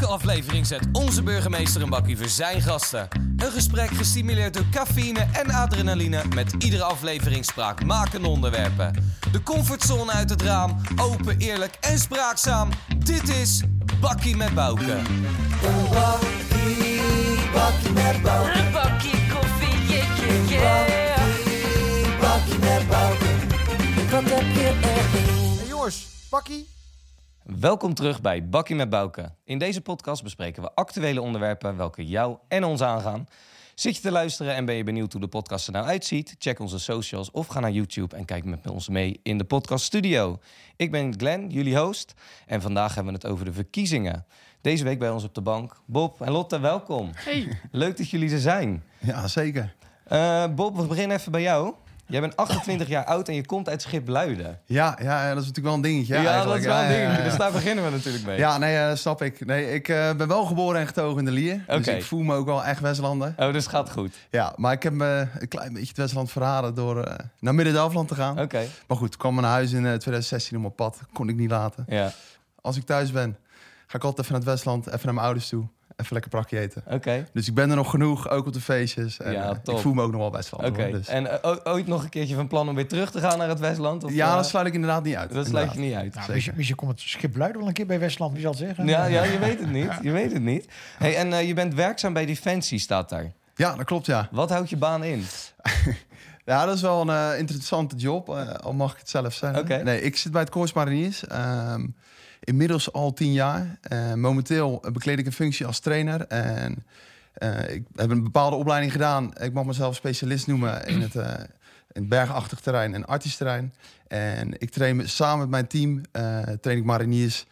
Elke aflevering zet onze burgemeester een bakkie voor zijn gasten. Een gesprek gestimuleerd door cafeïne en adrenaline met iedere aflevering spraakmakende onderwerpen. De comfortzone uit het raam, open, eerlijk en spraakzaam. Dit is Bakkie met Bouke. Een bakkie, bakkie met Bouke. Een bakje koffie, yeah, yeah, yeah. Bakkie, bakkie met Bouke. Wat heb je erin? Hey jongens, pakkie. Welkom terug bij Bakkie met Bouke. In deze podcast bespreken we actuele onderwerpen welke jou en ons aangaan. Zit je te luisteren en ben je benieuwd hoe de podcast er nou uitziet? Check onze socials of ga naar YouTube en kijk met ons mee in de podcast studio. Ik ben Glenn, jullie host, en vandaag hebben we het over de verkiezingen. Deze week bij ons op de bank Bob en Lotte, welkom. Hey. Leuk dat jullie er zijn. Ja, zeker. Eh, Bob, we beginnen even bij jou. Jij bent 28 jaar oud en je komt uit Schipluiden. Ja, ja, dat is natuurlijk wel een dingetje. Ja, dat is wel een ja, dingetje. ja. Dus daar beginnen we natuurlijk mee. Ja, nee, eh, snap ik. Nee, ik eh, ben wel geboren en getogen in de Lier. Dus ik voel me ook wel echt Westlander. Oh, dus het gaat goed. Ja, maar ik heb me een klein beetje het Westland verraden door eh, naar Midden-Delfland te gaan. Oké. Maar goed, ik kwam naar huis in eh, 2016 op mijn pad. Kon ik niet laten. Ja, Als ik thuis ben, ga ik altijd even naar het Westland, even naar mijn ouders toe. Even lekker prakje eten. oké. Dus ik ben er nog genoeg, ook op de feestjes. En, Ja, eh, top. ik voel me ook nog wel Westland. Oké, Dus. en eh, ooit nog een keertje van plan om weer terug te gaan naar het Westland? Of, Ja, eh, dat sluit ik inderdaad niet uit. dat sluit je niet uit. Nou, misschien, misschien komt het schip Luiden wel een keer bij Westland, wie zal het zeggen? Ja, ja, je weet het niet. Je weet het niet. Hey, en eh, je bent werkzaam bij Defensie, staat daar. Ja, dat klopt, ja. Wat houdt je baan in? Ja, dat is wel een interessante job, al mag ik het zelf zeggen. Oké. Nee, ik zit bij het Corps Mariniers. ehm, inmiddels al tien jaar. Eh, momenteel bekleed ik een functie als trainer. En eh, ik heb een bepaalde opleiding gedaan. Ik mag mezelf specialist noemen in het, eh, in bergachtig terrein en artisch terrein. En ik train me- samen met mijn team, train ik mariniers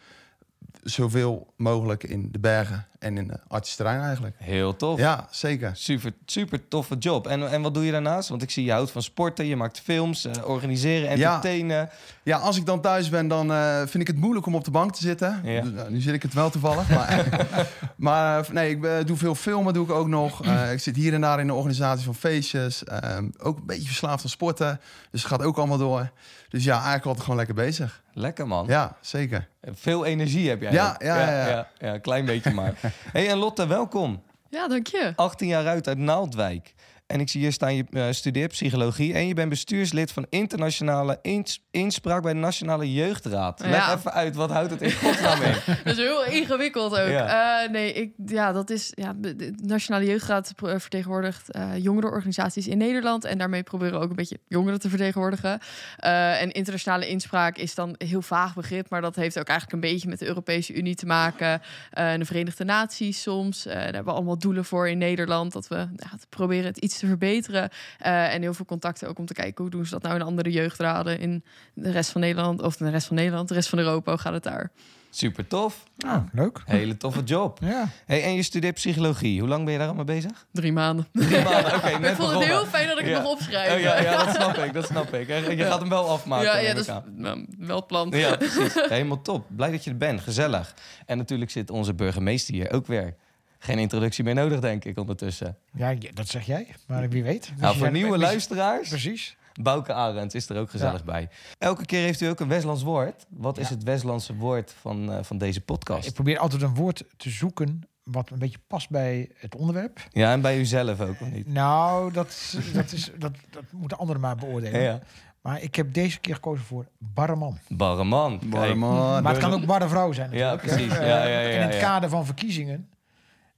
zoveel mogelijk in de bergen en in het artisch terrein eigenlijk. Heel tof. Ja, zeker. Super, super toffe job. En, en wat doe je daarnaast? Want ik zie je houdt van sporten, je maakt films, eh, organiseren, Ja. entertainen. Ja, als ik dan thuis ben, dan eh, vind ik het moeilijk om op de bank te zitten. Ja. Dus, nou, nu zit ik het wel toevallig. Maar, maar eh, nee, ik doe veel filmen, doe ik ook nog. Ik zit hier en daar in de organisatie van feestjes. Ehm, ook een beetje verslaafd aan sporten. Dus het gaat ook allemaal door. Dus ja, eigenlijk altijd gewoon lekker bezig. Lekker man. Ja, zeker. Veel energie heb jij. Ja, ja, ja, ja. ja, ja, een klein beetje maar. hey, en Lotte, welkom. Ja, dank je. 18 jaar uit uit Naaldwijk. En ik zie hier staan, je eh, studeert psychologie en je bent bestuurslid van internationale ins- inspraak bij de Nationale Jeugdraad. Leg Ja. even uit, wat houdt het in godsnaam in? Dat is heel ingewikkeld ook. Ja. Eh, nee, ik, ja, dat is... Ja, de Nationale Jeugdraad pro- vertegenwoordigt eh jongerenorganisaties in Nederland. En daarmee proberen we ook een beetje jongeren te vertegenwoordigen. Eh, en internationale inspraak is dan een heel vaag begrip. Maar dat heeft ook eigenlijk een beetje met de Europese Unie te maken. Eh, en de Verenigde Naties soms. Eh, daar hebben we allemaal doelen voor in Nederland. Dat we ja, proberen het iets te verbeteren. Eh, en heel veel contacten ook om te kijken... hoe doen ze dat nou in andere jeugdraden in de rest van Nederland. Of de rest van Nederland, de rest van Europa. Hoe gaat het daar? Super tof. Nou, leuk. Hele toffe job. Ja. Hey, en je studeert psychologie. Hoe lang ben je daar allemaal bezig? Drie maanden. Drie maanden, oké. ik net vond het heel fijn dat ik Ja. het nog opschrijf. Oh, ja, ja, dat snap ik, dat snap ik. En Je gaat hem wel afmaken. ja, ja, dat is nou, wel het plan. Ja, precies. Helemaal top. Blij dat je er bent. Gezellig. En natuurlijk zit onze burgemeester hier ook weer. Geen introductie meer nodig, denk ik, ondertussen. ja, ja, dat zeg jij. Maar wie weet. Nou, voor nieuwe luisteraars, Precies. Bouke Arends is er ook gezellig bij. Elke keer heeft u ook een Westlands woord. Wat is Ja. het Westlandse woord van, eh, van deze podcast? Ik probeer altijd een woord te zoeken wat een beetje past bij het onderwerp. Ja, en bij u zelf ook, of niet? Nou, dat, dat, is, dat, dat moeten anderen maar beoordelen. Ja. Maar ik heb deze keer gekozen voor barreman. Barreman. Barman. Maar het kan ook barre vrouw zijn Ja, natuurlijk. hè. precies. Ja, ja, ja, in het ja. kader van verkiezingen,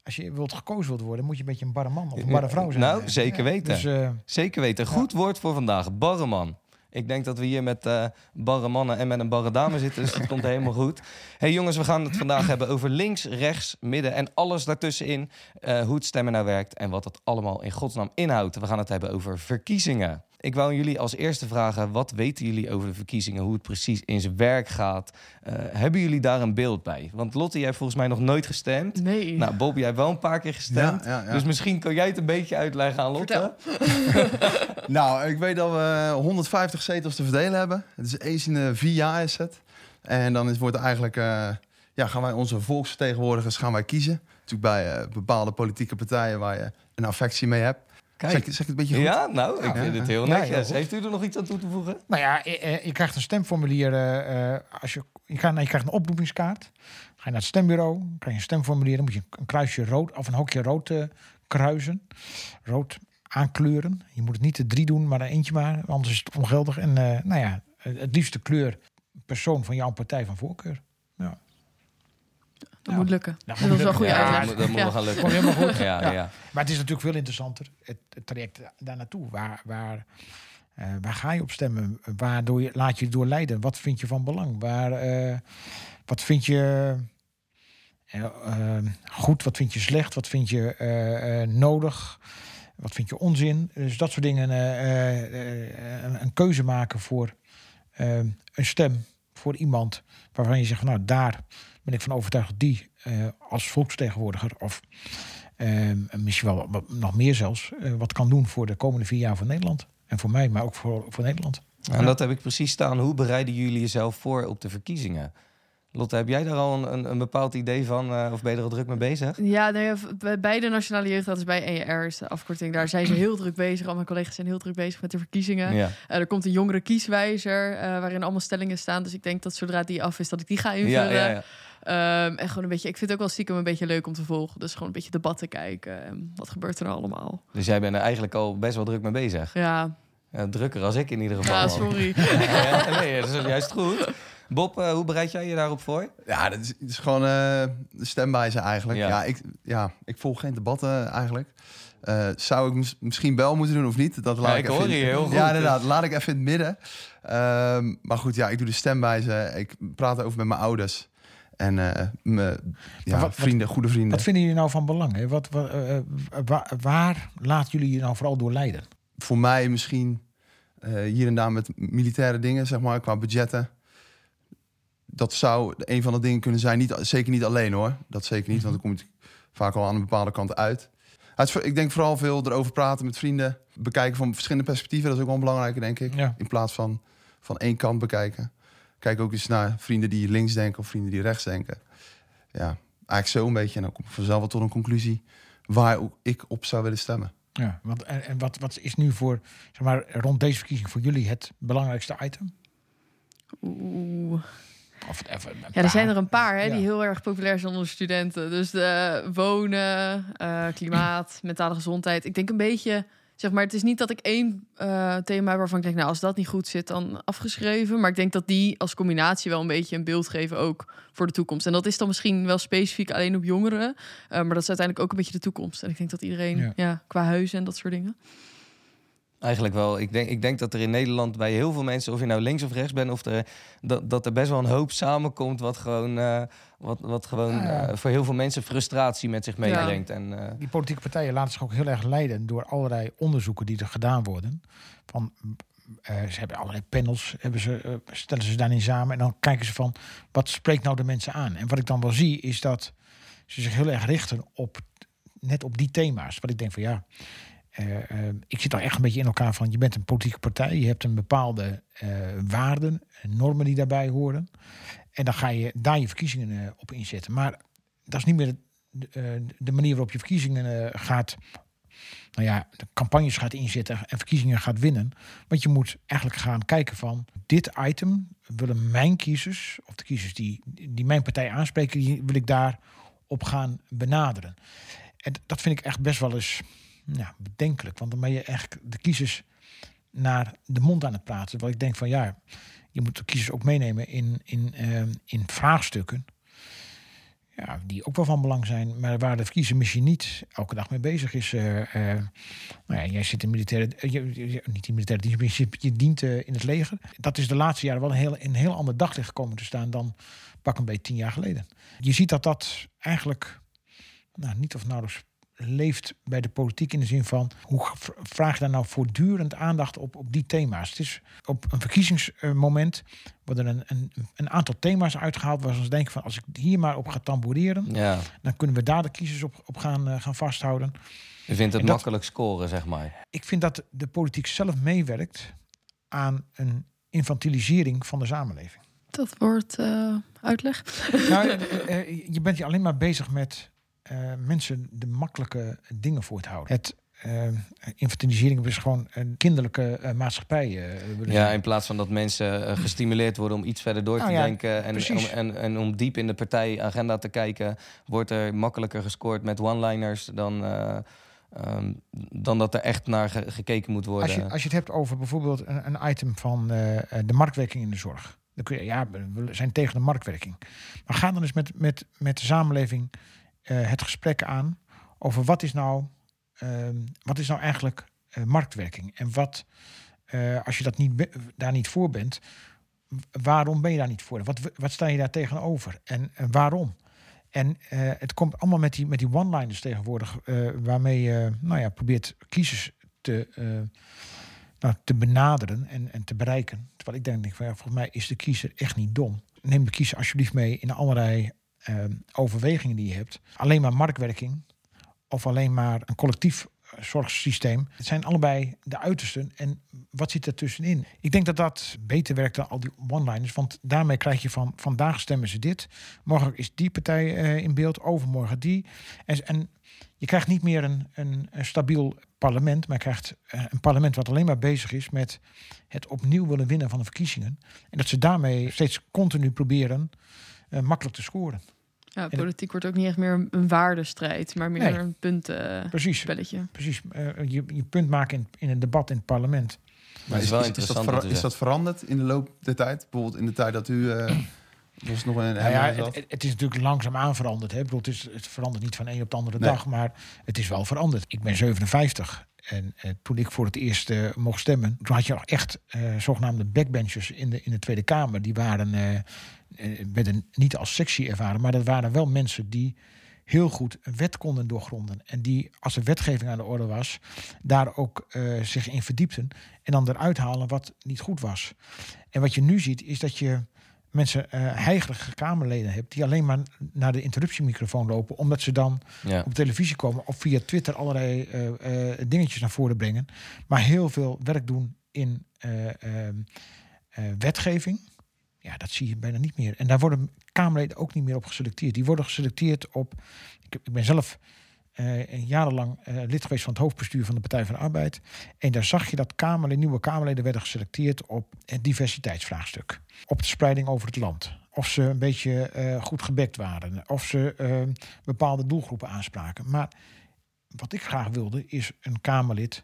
als je wilt gekozen wilt worden, moet je een beetje een barre man of een barre vrouw zijn. Nou, zeker weten. Dus eh, Zeker weten. Goed woord voor vandaag. Barreman. Ik denk dat we hier met eh barre mannen en met een barre dame zitten. Dus dat komt helemaal goed. hey jongens, we gaan het vandaag hebben over links, rechts, midden en alles daartussenin. Eh, hoe het stemmen nou werkt en wat dat allemaal in godsnaam inhoudt. We gaan het hebben over verkiezingen. Ik wou jullie als eerste vragen, wat weten jullie over de verkiezingen? Hoe het precies in zijn werk gaat? Eh, hebben jullie daar een beeld bij? Want Lotte, jij hebt volgens mij nog nooit gestemd. Nee. Nou, Bob, jij hebt wel een paar keer gestemd. Ja, ja, ja. Dus misschien kan jij het een beetje uitleggen aan Lotte. Nou, ik weet dat we 150 zetels te verdelen hebben. Het is eens in de vier jaar is het. En dan is, wordt eigenlijk, eh, ja, gaan wij onze volksvertegenwoordigers gaan wij kiezen. Natuurlijk bij eh, bepaalde politieke partijen waar je een affectie mee hebt. Kijk. Zeg, ik- zeg het een beetje goed? Ja, nou, ik Ja. vind het heel Ja, netjes. Heeft u er nog iets aan toe te voegen? Nou ja, eh, eh, je krijgt een stemformulier eh, eh, als je je, gaat, je krijgt een oproepingskaart. Ga je naar het stembureau, dan krijg je een stemformulier. Dan moet je een kruisje rood of een hokje rood eh, kruisen. Rood aankleuren. Je moet het niet de drie doen, maar er eentje maar. Anders is het ongeldig. En eh, nou ja, het liefste kleur persoon van jouw partij van voorkeur. Dat Ja. moet lukken. Dat Dat, moet is wel lukken. goede dat uitleg. moet, dat moet Ja. wel gaan lukken. Komt helemaal goed. Ja, Ja. ja. Maar het is natuurlijk veel interessanter, het, het traject daar naartoe. Waar, waar, eh, waar ga je op stemmen? Waar doe je, laat je je door leiden? Wat vind je van belang? Waar, eh, wat vind je eh, goed? Wat vind je slecht? Wat vind je eh, eh, nodig? Wat vind je onzin? Dus dat soort dingen. eh, eh, eh, een, een keuze maken voor een stem voor iemand waarvan je zegt van nou daar ben ik van overtuigd dat die eh, als volksvertegenwoordiger of eh, misschien wel wat- nog meer zelfs eh, wat kan doen voor de komende vier jaar voor Nederland en voor mij, maar ook voor, voor Nederland. En dat heb ik precies staan. Hoe bereiden jullie jezelf voor op de verkiezingen? Lotte, heb jij daar al een, een, een bepaald idee van? eh, of ben je er al druk mee bezig? Ja, nou ja, v- bij de Nationale Jeugdraad is bij ER, is de afkorting. Daar zijn ze heel druk bezig. Al mijn collega's zijn heel druk bezig met de verkiezingen. Ja. Eh, er komt een jongere kieswijzer, eh, waarin allemaal stellingen staan. Dus ik denk dat zodra die af is, dat ik die ga invullen. Ja, ja, Ehm, en gewoon een beetje, ik vind het ook wel stiekem een beetje leuk om te volgen. Dus gewoon een beetje debatten kijken. En wat gebeurt er nou allemaal? Dus jij bent er eigenlijk al best wel druk mee bezeg. Ja, Ja, drukker als ik in ieder geval. ja sorry. Ja, nee, dat is juist goed. Bob, eh, hoe bereid jij je daarop voor? Ja, dat is, het is gewoon eh, de stemwijze eigenlijk. Ja. Ja. ik, ja, ik volg geen debatten eigenlijk. Eh, zou ik mis- misschien wel moeten doen of niet? Dat laat Ja, ik ik even hoor in- je heel goed. Ja, inderdaad. Laat ik even in het midden. Ehm, maar goed, ja, ik doe de stemwijze. Ik praat over met mijn ouders. En eh, mijn ja, wat- vrienden, goede vrienden. Wat vinden jullie nou van belang? Hè? Wat, eh, eh, wa- waar laten jullie je nou vooral door leiden? Voor mij misschien eh, hier en daar met militaire dingen, zeg maar, qua budgetten. Dat zou een van de dingen kunnen zijn. Niet, zeker niet alleen hoor. Dat zeker niet, want dan kom je vaak al aan een bepaalde kant uit. Ik denk vooral veel erover praten met vrienden. Bekijken van verschillende perspectieven. Dat is ook wel belangrijk, denk ik. Ja. In plaats van van één kant bekijken. Kijk ook eens naar vrienden die links denken of vrienden die rechts denken. Ja, eigenlijk zo een beetje. En dan kom ik vanzelf wel tot een conclusie waar ik op zou willen stemmen. Ja, want, en, en wat, wat is nu voor, zeg maar, rond deze verkiezing voor jullie het belangrijkste item? Oeh. Of even Ja, er zijn er een paar hè, Ja. die heel erg populair zijn onder studenten. Dus de wonen, eh, klimaat, mentale gezondheid. Ik denk een beetje, zeg maar, het is niet dat ik één eh, thema heb waarvan ik denk, nou, als dat niet goed zit, dan afgeschreven. Maar ik denk dat die als combinatie wel een beetje een beeld geven ook voor de toekomst. En dat is dan misschien wel specifiek alleen op jongeren, eh, maar dat is uiteindelijk ook een beetje de toekomst. En ik denk dat iedereen, Ja. ja, qua huizen en dat soort dingen. Eigenlijk wel. Ik denk, ik denk dat er in Nederland bij heel veel mensen, of je nou links of rechts bent, of er, dat, dat er best wel een hoop samenkomt wat gewoon, eh, wat, wat gewoon eh, voor heel veel mensen frustratie met zich meebrengt. En, eh, Die politieke partijen laten zich ook heel erg leiden door allerlei onderzoeken die er gedaan worden. Van, eh, ze hebben allerlei panels, hebben ze, stellen ze daarin samen en dan kijken ze van wat spreekt nou de mensen aan. En wat ik dan wel zie is dat ze zich heel erg richten op net op die thema's. Wat ik denk van ja, eh, eh, ik zit daar echt een beetje in elkaar van. Je bent een politieke partij, je hebt een bepaalde eh, waarden, en normen die daarbij horen. En dan ga je daar je verkiezingen eh, op inzetten. Maar dat is niet meer de, eh, de manier waarop je verkiezingen eh, gaat. Nou ja, de campagnes gaat inzetten en verkiezingen gaat winnen. Want je moet eigenlijk gaan kijken van dit item willen mijn kiezers, of de kiezers die, die mijn partij aanspreken, die wil ik daar op gaan benaderen. En dat vind ik echt best wel eens ja, bedenkelijk. Want dan ben je echt de kiezers naar de mond aan het praten. Wat ik denk van ja, je moet de kiezers ook meenemen in, in, eh, in vraagstukken. Ja, die ook wel van belang zijn, maar waar de verkiezer misschien niet elke dag mee bezig is. eh, nou ja, jij zit in militaire, eh, je, niet in militaire dienst, je, je dient in het leger. Dat is de laatste jaren wel een heel, een heel ander daglicht komen te staan dan pak een beetje tien jaar geleden. Je ziet dat dat eigenlijk nou, niet of nauwelijks leeft bij de politiek in de zin van hoe vraag je daar nou voortdurend aandacht op, op die thema's. Het is op een verkiezingsmoment worden een, een, een aantal thema's uitgehaald waar ze denken van als ik hier maar op ga tamboureren, ja, dan kunnen we daar de kiezers op, op gaan, eh, gaan vasthouden. je vindt het dat- makkelijk scoren, zeg maar. Ik vind dat de politiek zelf meewerkt aan een infantilisering van de samenleving. Dat wordt eh, uitleg. nou, eh, je bent je alleen maar bezig met eh, mensen de makkelijke dingen voor te houden. Het eh, infantilisering is gewoon een kinderlijke eh, maatschappij. eh, willen Ja, in plaats van dat mensen gestimuleerd worden om iets verder door te Nou ja, denken en, om, en, en om diep in de partijagenda te kijken, wordt er makkelijker gescoord met one-liners dan, eh, ehm, dan dat er echt naar ge- gekeken moet worden. Als je, als je het hebt over bijvoorbeeld een, een item van de marktwerking in de zorg. Dan kun je, ja, we zijn tegen de marktwerking. Maar ga dan eens met, met, met de samenleving het gesprek aan over wat is nou, ehm, wat is nou eigenlijk eh, marktwerking? En wat, eh, als je dat niet daar niet voor bent, waarom ben je daar niet voor? Wat, wat sta je daar tegenover? En, en waarom? En eh, het komt allemaal met die, met die one-liners tegenwoordig, eh, waarmee je nou ja, probeert kiezers te, eh, nou, te benaderen en, en te bereiken. Terwijl ik denk, denk van, ja, volgens mij is de kiezer echt niet dom. Neem de kiezer alsjeblieft mee in allerlei eh, overwegingen die je hebt. Alleen maar marktwerking of alleen maar een collectief eh, zorgsysteem. Het zijn allebei de uitersten. En wat zit er tussenin? Ik denk dat dat beter werkt dan al die one-liners. Want daarmee krijg je van vandaag stemmen ze dit. Morgen is die partij eh, in beeld. Overmorgen die. En, en je krijgt niet meer een, een, een stabiel parlement. Maar je krijgt eh, een parlement wat alleen maar bezig is met het opnieuw willen winnen van de verkiezingen. En dat ze daarmee steeds continu proberen makkelijk te scoren. Ja, politiek wordt ook niet echt meer een, waardestrijd, maar meer Nee. een puntenspelletje. Precies. Precies. eh, je, je punt maken in, in een debat in het parlement. Maar is wel dat, wat u is dat veranderd in de loop der tijd? Bijvoorbeeld in de tijd dat u eh was nog een Nou ja, het, het is natuurlijk langzaamaan veranderd. Hè. Ik bedoel, het, is, het verandert niet van een op de andere Nee. dag, maar het is wel veranderd. Ik ben 57 en eh, toen ik voor het eerst eh, mocht stemmen, toen had je nog echt eh, zogenaamde backbenchers in de, in de Tweede Kamer. Die waren, eh, eh, werden niet als sexy ervaren, maar dat waren wel mensen die heel goed een wet konden doorgronden. En die, als er wetgeving aan de orde was, daar ook eh, zich in verdiepten. En dan eruit halen wat niet goed was. En wat je nu ziet, is dat je mensen, eh heigerige Kamerleden hebt... die alleen maar naar de interruptiemicrofoon lopen... omdat ze dan Ja. op televisie komen... of via Twitter allerlei eh, eh, dingetjes naar voren brengen. Maar heel veel werk doen in eh, eh, wetgeving. Ja, dat zie je bijna niet meer. En daar worden Kamerleden ook niet meer op geselecteerd. Die worden geselecteerd op... Ik, ik ben zelf eh, jarenlang eh, lid geweest van het hoofdbestuur van de Partij van de Arbeid. En daar zag je dat nieuwe Kamerleden werden geselecteerd op het diversiteitsvraagstuk. Op de spreiding over het land. Of ze een beetje eh, goed gebekt waren. Of ze bepaalde doelgroepen aanspraken. Maar wat ik graag wilde is een Kamerlid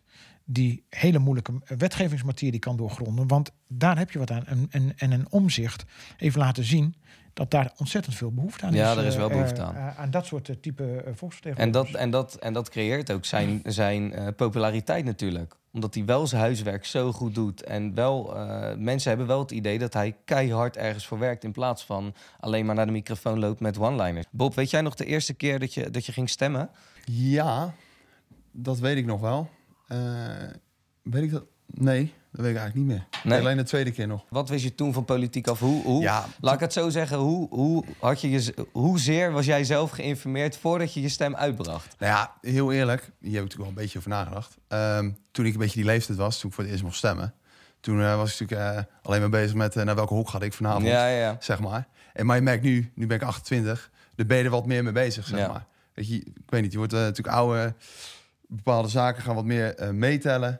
die hele moeilijke wetgevingsmaterie kan doorgronden. Want daar heb je wat aan. En, en, en een omzicht even laten zien dat daar ontzettend veel behoefte aan Ja, is. er is eh, wel behoefte eh, aan. eh, aan dat soort type eh, En dat, volksvertegenwoordigers. en, dat, en dat creëert ook zijn, zijn eh, populariteit natuurlijk. Omdat hij wel zijn huiswerk zo goed doet. En wel, eh, mensen hebben wel het idee dat hij keihard ergens voor werkt. In plaats van alleen maar naar de microfoon loopt met one-liners. Bob, weet jij nog de eerste keer dat je, dat je ging stemmen? Ja, dat weet ik nog wel. Eh, weet ik dat? Nee, dat weet ik eigenlijk niet meer. Nee. Alleen de tweede keer nog. Wat wist je toen van politiek af? Hoe, hoe, Ja, laat ik het zo zeggen, hoe, hoe, had je je, hoezeer was jij zelf geïnformeerd voordat je je stem uitbracht? Nou ja, heel eerlijk, hier heb ik natuurlijk wel een beetje over nagedacht. Ehm, toen ik een beetje die leeftijd was, toen ik voor het eerst mocht stemmen... toen eh, was ik natuurlijk eh, alleen maar bezig met naar welke hoek ga ik vanavond, Ja, ja, zeg maar. En maar je merkt nu, nu ben ik 28, daar ben je er wat meer mee bezig, zeg maar. Weet je, ik weet niet, je wordt natuurlijk ouder, bepaalde zaken gaan wat meer eh, meetellen.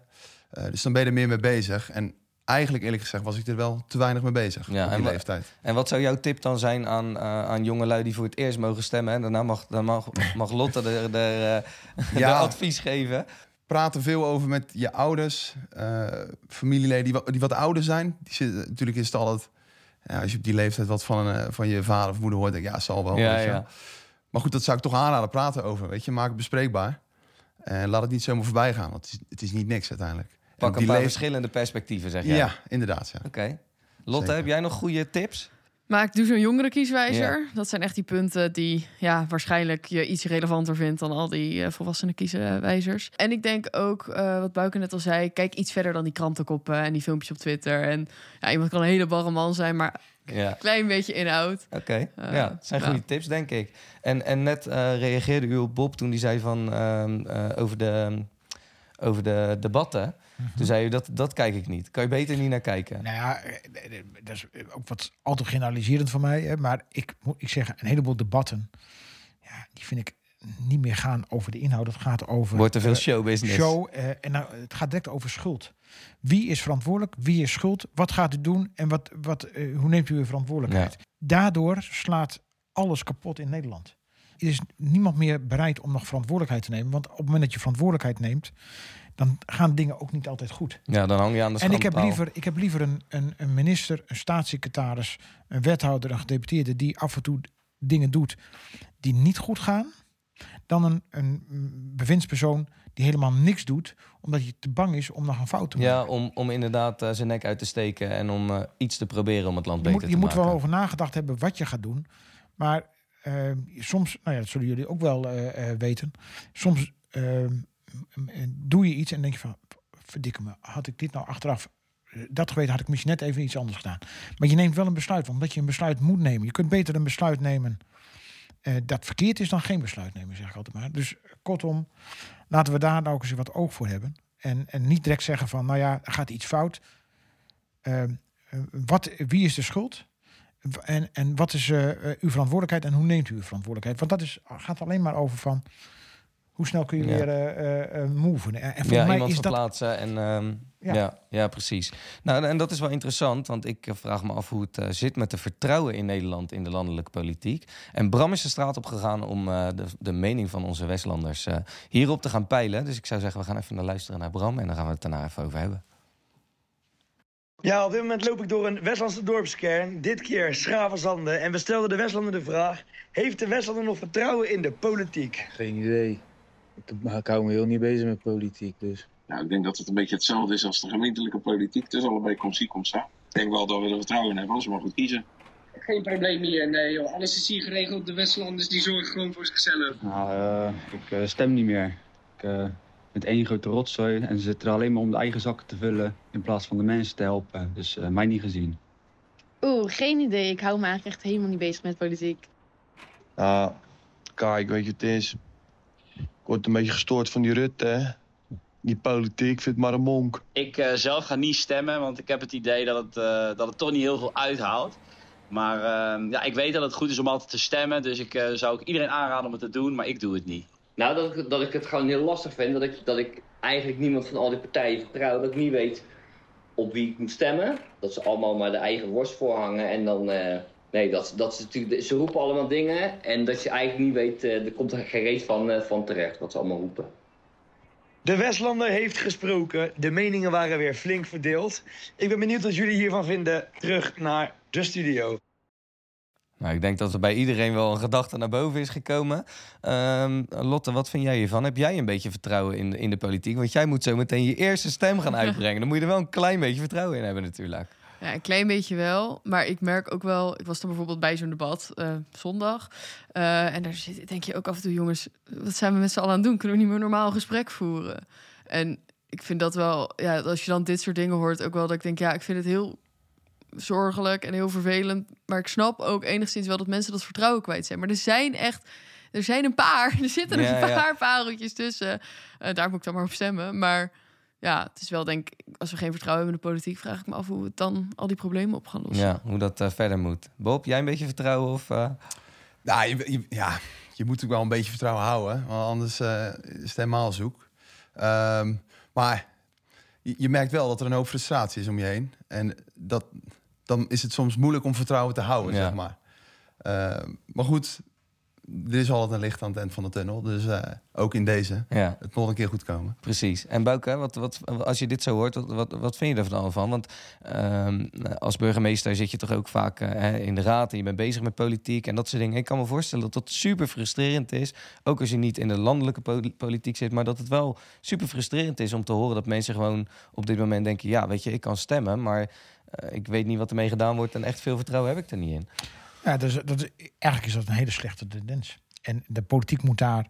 Eh, dus dan ben je er meer mee bezig. En eigenlijk eerlijk gezegd was ik er wel te weinig mee bezig Ja, op die leeftijd. En wat zou jouw tip dan zijn aan, eh aan jongelui die voor het eerst mogen stemmen? En daarna mag, dan mag, mag Lotte Ja. de advies geven. praat er veel over met je ouders, familieleden die, wat- die wat ouder zijn. Die zitten, natuurlijk is het altijd, ja, als je op die leeftijd wat van, een, van je vader of moeder hoort, denk ik, ja, zal wel. Ja. Maar goed, dat zou ik toch aanraden, praten over, weet je, maak het bespreekbaar. En laat het niet zomaar voorbij gaan, want het is, het is niet niks uiteindelijk. En Pak een die paar leef- verschillende perspectieven, zeg jij. Ja, inderdaad. Ja. Oké. Lotte, Zeker. heb jij nog goede tips? Maar ik doe zo'n jongere kieswijzer. Dat zijn echt die punten die ja, waarschijnlijk je iets relevanter vindt dan al die eh, volwassenen kieswijzers. En ik denk ook, eh, wat Bouke net al zei, kijk iets verder dan die krantenkoppen en die filmpjes op Twitter. En ja, iemand kan een hele barre man zijn, maar Ja. een klein beetje inhoud. Oké, Eh, ja, dat zijn nou. goede tips, denk ik. En, en net eh, reageerde u op Bob toen hij zei van, ehm, eh, over, de, over de debatten. Toen zei u, dat, dat kijk ik niet. Kan je beter niet naar kijken? Nou ja, dat is ook wat al te generaliserend voor mij. Hè, maar ik moet ik zeggen, een heleboel debatten, ja, die vind ik niet meer gaan over de inhoud. Het gaat over Wordt te veel showbusiness. show. eh, en nou, het gaat direct over schuld. Wie is verantwoordelijk? Wie is schuld? Wat gaat u doen? En wat, wat, eh, hoe neemt u uw verantwoordelijkheid? Daardoor slaat alles kapot in Nederland. Er is niemand meer bereid om nog verantwoordelijkheid te nemen. Want op het moment dat je verantwoordelijkheid neemt, dan gaan dingen ook niet altijd goed. Ja, dan hang je aan de En ik heb liever, ik heb liever een, een, een minister, een staatssecretaris, een wethouder, een gedeputeerde die af en toe dingen doet die niet goed gaan, dan een, een bewindspersoon die helemaal niks doet, omdat hij te bang is om nog een fout te maken. Ja, om, om inderdaad eh, zijn nek uit te steken en om eh, iets te proberen om het land je beter moet, je te moet maken. wel over nagedacht hebben wat je gaat doen. Maar eh, soms, nou ja, dat zullen jullie ook wel eh, weten. Soms eh, m- m- doe je iets en denk je van, verdikke me, had ik dit nou achteraf dat geweten, had ik misschien net even iets anders gedaan. Maar je neemt wel een besluit, omdat je een besluit moet nemen. Je kunt beter een besluit nemen dat verkeerd is dan geen besluit nemen, zeg ik altijd maar. Dus eh, kortom, laten we daar nou eens wat oog voor hebben. En, en niet direct zeggen van, nou ja, er gaat iets fout. Eh, eh, wat, wie is de schuld? En, en wat is eh, eh, uw verantwoordelijkheid en hoe neemt u uw verantwoordelijkheid? Want dat is, gaat alleen maar over van hoe snel kun je Ja. weer eh, eh, eh, moven. En, en volgens ja, mij iemand is dat verplaatsen. En, ehm, Ja. ja. Ja, precies. Nou, en dat is wel interessant, want ik vraag me af hoe het zit met de vertrouwen in Nederland in de landelijke politiek. En Bram is de straat op gegaan om eh, de, de mening van onze Westlanders eh, hierop te gaan peilen. Dus ik zou zeggen, we gaan even naar luisteren naar Bram en dan gaan we het daarna even over hebben. Ja, op dit moment loop ik door een Westlandse dorpskern. Dit keer Schravenzande. En we stelden de Westlander de vraag... Heeft de Westlander nog vertrouwen in de politiek? Geen idee. Ik, ik hou me heel niet bezig met politiek, dus... Nou, ik denk dat het een beetje hetzelfde is als de gemeentelijke politiek. Het is allebei kom zie, kom sta. Ik denk wel dat we er vertrouwen in hebben, als we maar goed kiezen. Geen probleem hier, nee joh. Alles is hier geregeld. De Westlanders die zorgen gewoon voor zichzelf. Nou, eh, ik eh, stem niet meer. Ik eh met één grote rotzooi en ze zitten er alleen maar om de eigen zakken te vullen in plaats van de mensen te helpen. Dus eh, mij niet gezien. Oeh, geen idee. Ik hou me eigenlijk echt helemaal niet bezig met politiek. Nou, kijk, weet je, het is. Ik word een beetje gestoord van die Rutte, hè. Die politiek vindt maar een monk. Ik eh, zelf ga niet stemmen, want ik heb het idee dat het, eh, dat het toch niet heel veel uithaalt. Maar eh, ja, ik weet dat het goed is om altijd te stemmen. Dus ik eh, zou ook iedereen aanraden om het te doen, maar ik doe het niet. Nou, dat ik, dat ik het gewoon heel lastig vind. Dat ik, dat ik eigenlijk niemand van al die partijen vertrouw. Dat ik niet weet op wie ik moet stemmen. Dat ze allemaal maar de eigen worst voorhangen. En dan. Nee, dat, dat ze, natuurlijk, ze roepen allemaal dingen. En dat je eigenlijk niet weet. eh, er komt er geen reet van, eh, van terecht. Wat ze allemaal roepen. De Westlander heeft gesproken. De meningen waren weer flink verdeeld. Ik ben benieuwd wat jullie hiervan vinden. Terug naar de studio. Nou, ik denk dat er bij iedereen wel een gedachte naar boven is gekomen. Ehm, Lotte, wat vind jij hiervan? Heb jij een beetje vertrouwen in, in de politiek? Want jij moet zo meteen je eerste stem gaan uitbrengen. Dan moet je er wel een klein beetje vertrouwen in hebben natuurlijk. Ja, een klein beetje wel. Maar ik merk ook wel... Ik was dan bijvoorbeeld bij zo'n debat eh, zondag. Eh, en daar zit, denk je ook af en toe... jongens, wat zijn we met z'n allen aan het doen? Kunnen we niet meer normaal gesprek voeren? En ik vind dat wel... Ja, als je dan dit soort dingen hoort... ook wel dat ik denk... ja, ik vind het heel zorgelijk en heel vervelend. Maar ik snap ook enigszins wel dat mensen dat vertrouwen kwijt zijn. Maar er zijn echt... Er zijn een paar. Er zitten Ja, een ja. paar pareltjes tussen. Eh, daar moet ik dan maar op stemmen. Maar ja, het is wel denk ik... Als we geen vertrouwen hebben in de politiek... vraag ik me af hoe we dan al die problemen op gaan lossen. Ja, hoe dat eh, verder moet. Bob, jij een beetje vertrouwen? Of, eh? Nou, je, je- ja, je moet ook wel een beetje vertrouwen houden, want anders eh, is het helemaal zoek. Ehm, maar je, je merkt wel dat er een hoop frustratie is om je heen. En dat, dan is het soms moeilijk om vertrouwen te houden, Ja. zeg maar. Ehm, maar goed, er is altijd een licht aan het eind van de tunnel. Dus eh, ook in deze. Ja. Het moet een keer goed komen. Precies. En Bouke, wat, wat, als je dit zo hoort, wat, wat, wat vind je er dan van? Want ehm, als burgemeester zit je toch ook vaak eh, in de raad en je bent bezig met politiek en dat soort dingen. Ik kan me voorstellen dat dat super frustrerend is. Ook als je niet in de landelijke poli- politiek zit, maar dat het wel super frustrerend is om te horen dat mensen gewoon op dit moment denken: ja, weet je, ik kan stemmen, maar eh, ik weet niet wat ermee gedaan wordt en echt veel vertrouwen heb ik er niet in. Ja, dus, dat is, eigenlijk is dat een hele slechte tendens. En de politiek moet daar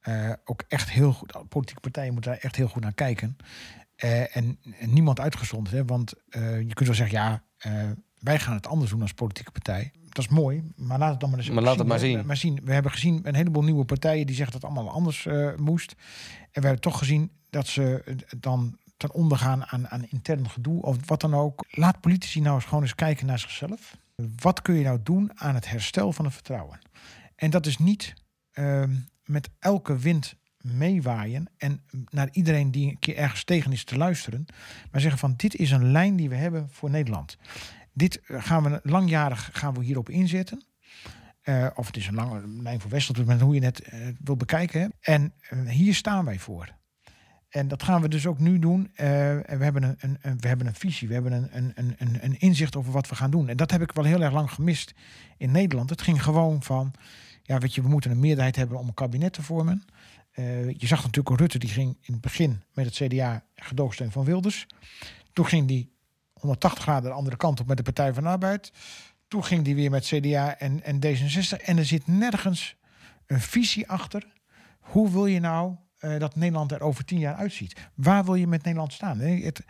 eh, ook echt heel goed, politieke partijen moeten daar echt heel goed naar kijken. Eh, en, en niemand uitgezonderd, hè? want eh, je kunt wel zeggen, ja, wij gaan het anders doen als politieke partij. Dat is mooi, maar laat het dan maar eens Maar laat het maar zien. maar zien. We hebben gezien een heleboel nieuwe partijen die zeggen dat het allemaal anders moest. En we hebben toch gezien dat ze dan ten onder gaan aan, aan intern gedoe of wat dan ook. Laat politici nou eens gewoon eens kijken naar zichzelf. Wat kun je nou doen aan het herstel van het vertrouwen? En dat is niet ehm, met elke wind meewaaien en naar iedereen die een keer ergens tegen is te luisteren, maar zeggen van dit is een lijn die we hebben voor Nederland. Dit eh, gaan we langjarig gaan we hierop inzetten. Eh, of het is een lange lijn voor Westland, hoe je het eh, wil bekijken. En hier staan wij voor. En dat gaan we dus ook nu doen. Eh, we, hebben een, een, we hebben een visie, we hebben een, een, een, een, inzicht over wat we gaan doen. En dat heb ik wel heel erg lang gemist in Nederland. Het ging gewoon van, ja, weet je, we moeten een meerderheid hebben om een kabinet te vormen. Eh, je zag natuurlijk Rutte, die ging in het begin met het CDA gedoogsteun van Wilders. Toen ging die 180 graden de andere kant op met de Partij van de Arbeid. Toen ging die weer met CDA en, en D66. En er zit nergens een visie achter. Hoe wil je nou eh, dat Nederland er over tien jaar uitziet? Waar wil je met Nederland staan? Het,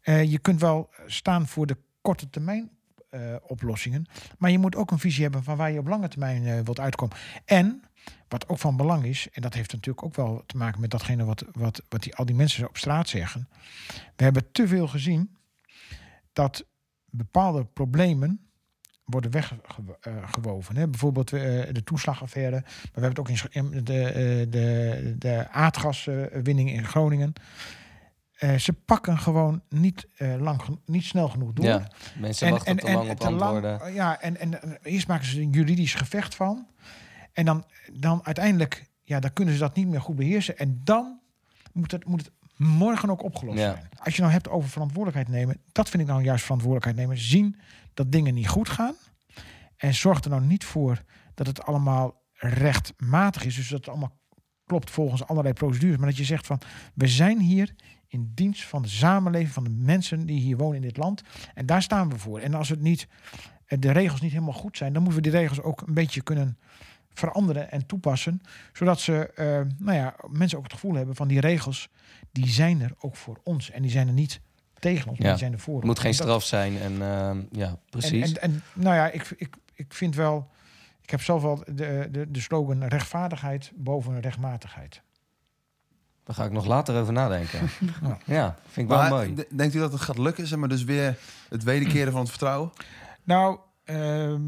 eh, je kunt wel staan voor de korte termijn eh, oplossingen. Maar je moet ook een visie hebben van waar je op lange termijn wilt uitkomen. En wat ook van belang is, en dat heeft natuurlijk ook wel te maken met datgene wat, wat, wat die, al die mensen op straat zeggen. We hebben te veel gezien dat bepaalde problemen worden weggewoven. Hè? Bijvoorbeeld eh, de toeslagaffaire. Maar we hebben het ook in de, eh, de, de aardgaswinning in Groningen. Eh, ze pakken gewoon niet, eh, lang, niet snel genoeg door. Ja, mensen wachten te lang op antwoorden. ja, en, en eh, eerst maken ze een juridisch gevecht van. En dan, dan uiteindelijk, ja, dan kunnen ze dat niet meer goed beheersen. En dan moet het, moet het morgen ook opgelost Ja. zijn. Als je nou hebt over verantwoordelijkheid nemen, dat vind ik nou juist verantwoordelijkheid nemen. Zien dat dingen niet goed gaan. En zorg er nou niet voor dat het allemaal rechtmatig is. Dus dat het allemaal klopt volgens allerlei procedures. Maar dat je zegt van, we zijn hier in dienst van de samenleving, van de mensen die hier wonen in dit land. En daar staan we voor. En als het niet, eh, de regels niet helemaal goed zijn, dan moeten we die regels ook een beetje kunnen veranderen en toepassen. Zodat ze, eh, nou ja, mensen ook het gevoel hebben van die regels, die zijn er ook voor ons. En die zijn er niet tegen ons, maar Ja, die zijn er voor het ons. moet geen dat- straf zijn. En ehm, ja, precies. en, en, en nou ja, ik, ik, ik vind wel. Ik heb zelf wel de, de, de slogan rechtvaardigheid boven rechtmatigheid. Daar ga ik nog later over nadenken. Ja. ja, vind ik wel mooi. Denkt u dat het gaat lukken? Zeg maar dus weer het wederkeren van het vertrouwen? Nou, ehm,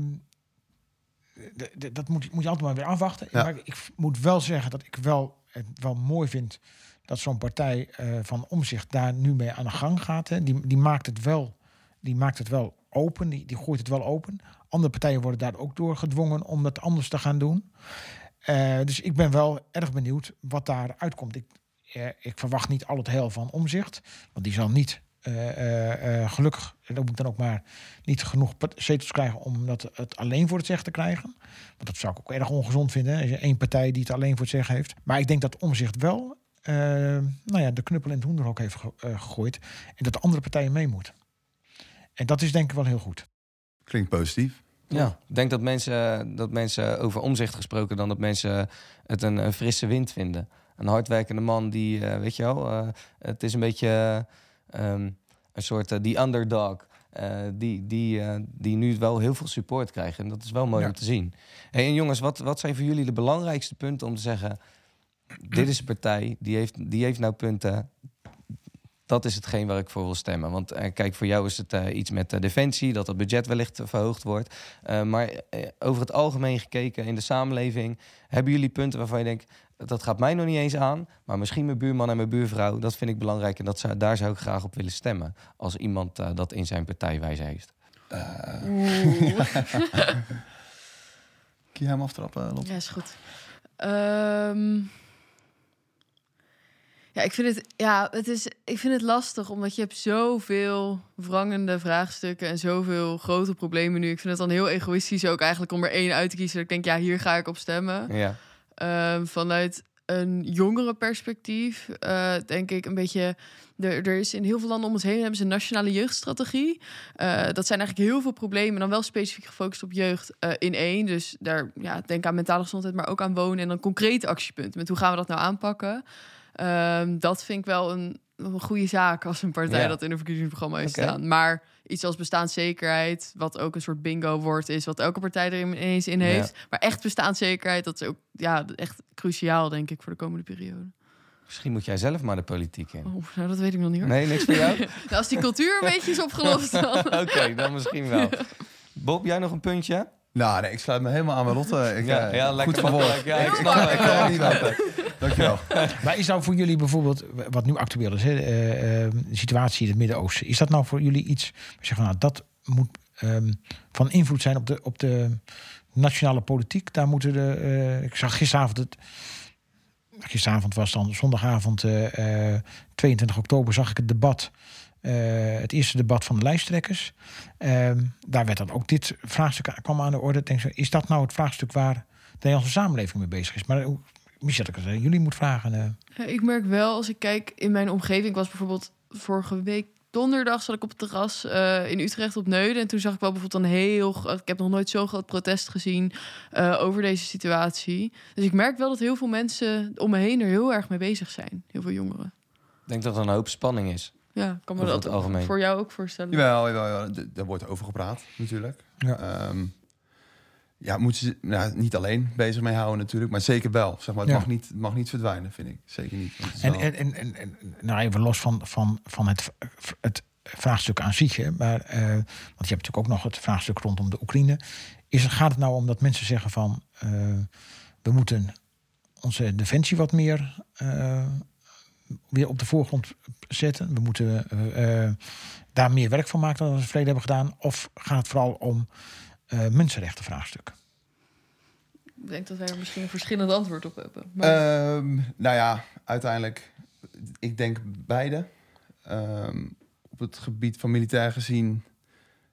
d- d- dat moet, moet je altijd maar weer afwachten. Ja. Maar ik moet wel zeggen dat ik wel, het wel mooi vind dat zo'n partij eh, van omzicht daar nu mee aan de gang gaat. Hè. Die, die, maakt het wel, die maakt het wel open, die, die gooit het wel open. Andere partijen worden daar ook door gedwongen om dat anders te gaan doen. Eh, dus ik ben wel erg benieuwd wat daar uitkomt. Ik, eh, ik verwacht niet al het heel van omzicht, want die zal niet eh, eh, eh, gelukkig, en dat moet dan ook maar niet genoeg zetels krijgen om dat het alleen voor het zeggen te krijgen. Want dat zou ik ook erg ongezond vinden. hè, Als je één partij die het alleen voor het zeggen heeft. Maar ik denk dat omzicht wel nou ja, de knuppel in het hoenderhok heeft ge- gegooid. En dat de andere partijen mee moeten. En dat is denk ik wel heel goed. Klinkt positief. Ja, ik denk dat mensen, dat mensen over omzicht gesproken dan dat mensen het een, een frisse wind vinden. Een hardwerkende man die, eh, weet je wel, eh, het is een beetje eh, ehm, een soort eh, die underdog. eh, die, die, eh, die nu wel heel veel support krijgen. En dat is wel mooi Ja. om te zien. Hey, en jongens, wat, wat zijn voor jullie de belangrijkste punten om te zeggen... dit is een partij, die heeft, die heeft nou punten dat is hetgeen waar ik voor wil stemmen. Want kijk, voor jou is het iets met defensie, dat het budget wellicht verhoogd wordt. Maar over het algemeen gekeken in de samenleving, hebben jullie punten waarvan je denkt, dat gaat mij nog niet eens aan, maar misschien mijn buurman en mijn buurvrouw, dat vind ik belangrijk en dat zou, daar zou ik graag op willen stemmen. Als iemand eh, dat in zijn partijwijze heeft. Kun je hem aftrappen, Lot? Ja, is goed. Ehm, ja, ik vind het, ja, het is, ik vind het lastig, omdat je hebt zoveel wrangende vraagstukken en zoveel grote problemen nu. Ik vind het dan heel egoïstisch ook eigenlijk om er één uit te kiezen. Dat ik denk, ja, hier ga ik op stemmen. Ja. Ehm, vanuit een jongere perspectief eh, denk ik een beetje... Er, er is in heel veel landen om ons heen hebben ze een nationale jeugdstrategie. Eh, dat zijn eigenlijk heel veel problemen, dan wel specifiek gefocust op jeugd eh, in één. Dus daar ja, denk aan mentale gezondheid, maar ook aan wonen en dan concrete actiepunten. Met hoe gaan we dat nou aanpakken? Ehm, dat vind ik wel een, een goede zaak als een partij Ja. dat in een verkiezingsprogramma heeft Oké. staan. Maar iets als bestaanszekerheid, wat ook een soort bingo-woord is, wat elke partij er ineens in Ja. heeft. Maar echt bestaanszekerheid, dat is ook ja, echt cruciaal, denk ik, voor de komende periode. Misschien moet jij zelf maar de politiek in. Oh, nou, dat weet ik nog niet hoor. Nee, niks voor jou? Nou, als die cultuur een beetje is opgelost, dan... Oké, dan misschien wel. Bob, jij nog een puntje? Nou, nee, ik sluit me helemaal aan bij Lotte. Ik, Ja, eh, ja, goed lekker verwoord. makkelijk. Ja, ik, ik, kan, ik kan er niet helpen. Maar is nou voor jullie bijvoorbeeld, wat nu actueel is, hè, eh, eh, de situatie in het Midden-Oosten, is dat nou voor jullie iets, zeggen nou, dat moet ehm, van invloed zijn op de, op de nationale politiek? Daar moeten de, eh, ik zag gisteravond het, gisteravond was dan zondagavond eh, eh, 22 oktober, zag ik het debat, het eerste debat van de lijsttrekkers. Ehm, daar werd dan ook dit vraagstuk kwam aan de orde. Denk, is dat nou het vraagstuk waar de Nederlandse samenleving mee bezig is? Maar misschien dat ik het aan jullie moet vragen. eh. Ja, Ik merk wel, als ik kijk in mijn omgeving, ik was bijvoorbeeld vorige week donderdag zat ik op het terras eh, in Utrecht op Neuden. En toen zag ik wel bijvoorbeeld een heel... Ik heb nog nooit zo'n groot protest gezien eh, over deze situatie. Dus ik merk wel dat heel veel mensen om me heen er heel erg mee bezig zijn. Heel veel jongeren. Ik denk dat er een hoop spanning is. Ja, ik kan me dat het algemeen. voor jou ook voorstellen. Jawel, jawel, daar wordt over gepraat, natuurlijk. Ja, ja moeten ze nou, niet alleen bezig mee houden natuurlijk, maar zeker wel. Zeg maar, het, Ja. mag niet, het mag niet verdwijnen, vind ik. Zeker niet. En, wel- en, en, nou even los van, van, van het, het vraagstuk aan zich, maar, eh, want je hebt natuurlijk ook nog het vraagstuk rondom de Oekraïne. Is, gaat het nou om dat mensen zeggen van eh, we moeten onze defensie wat meer eh, weer op de voorgrond zetten. We moeten daar meer werk van maken dan we in het verleden hebben gedaan. Of gaat het vooral om eh mensenrechten vraagstuk? Ik denk dat wij er misschien een verschillend antwoord op hebben. Maar... Ehm, nou ja, uiteindelijk, ik denk beide. Ehm, op het gebied van militair gezien,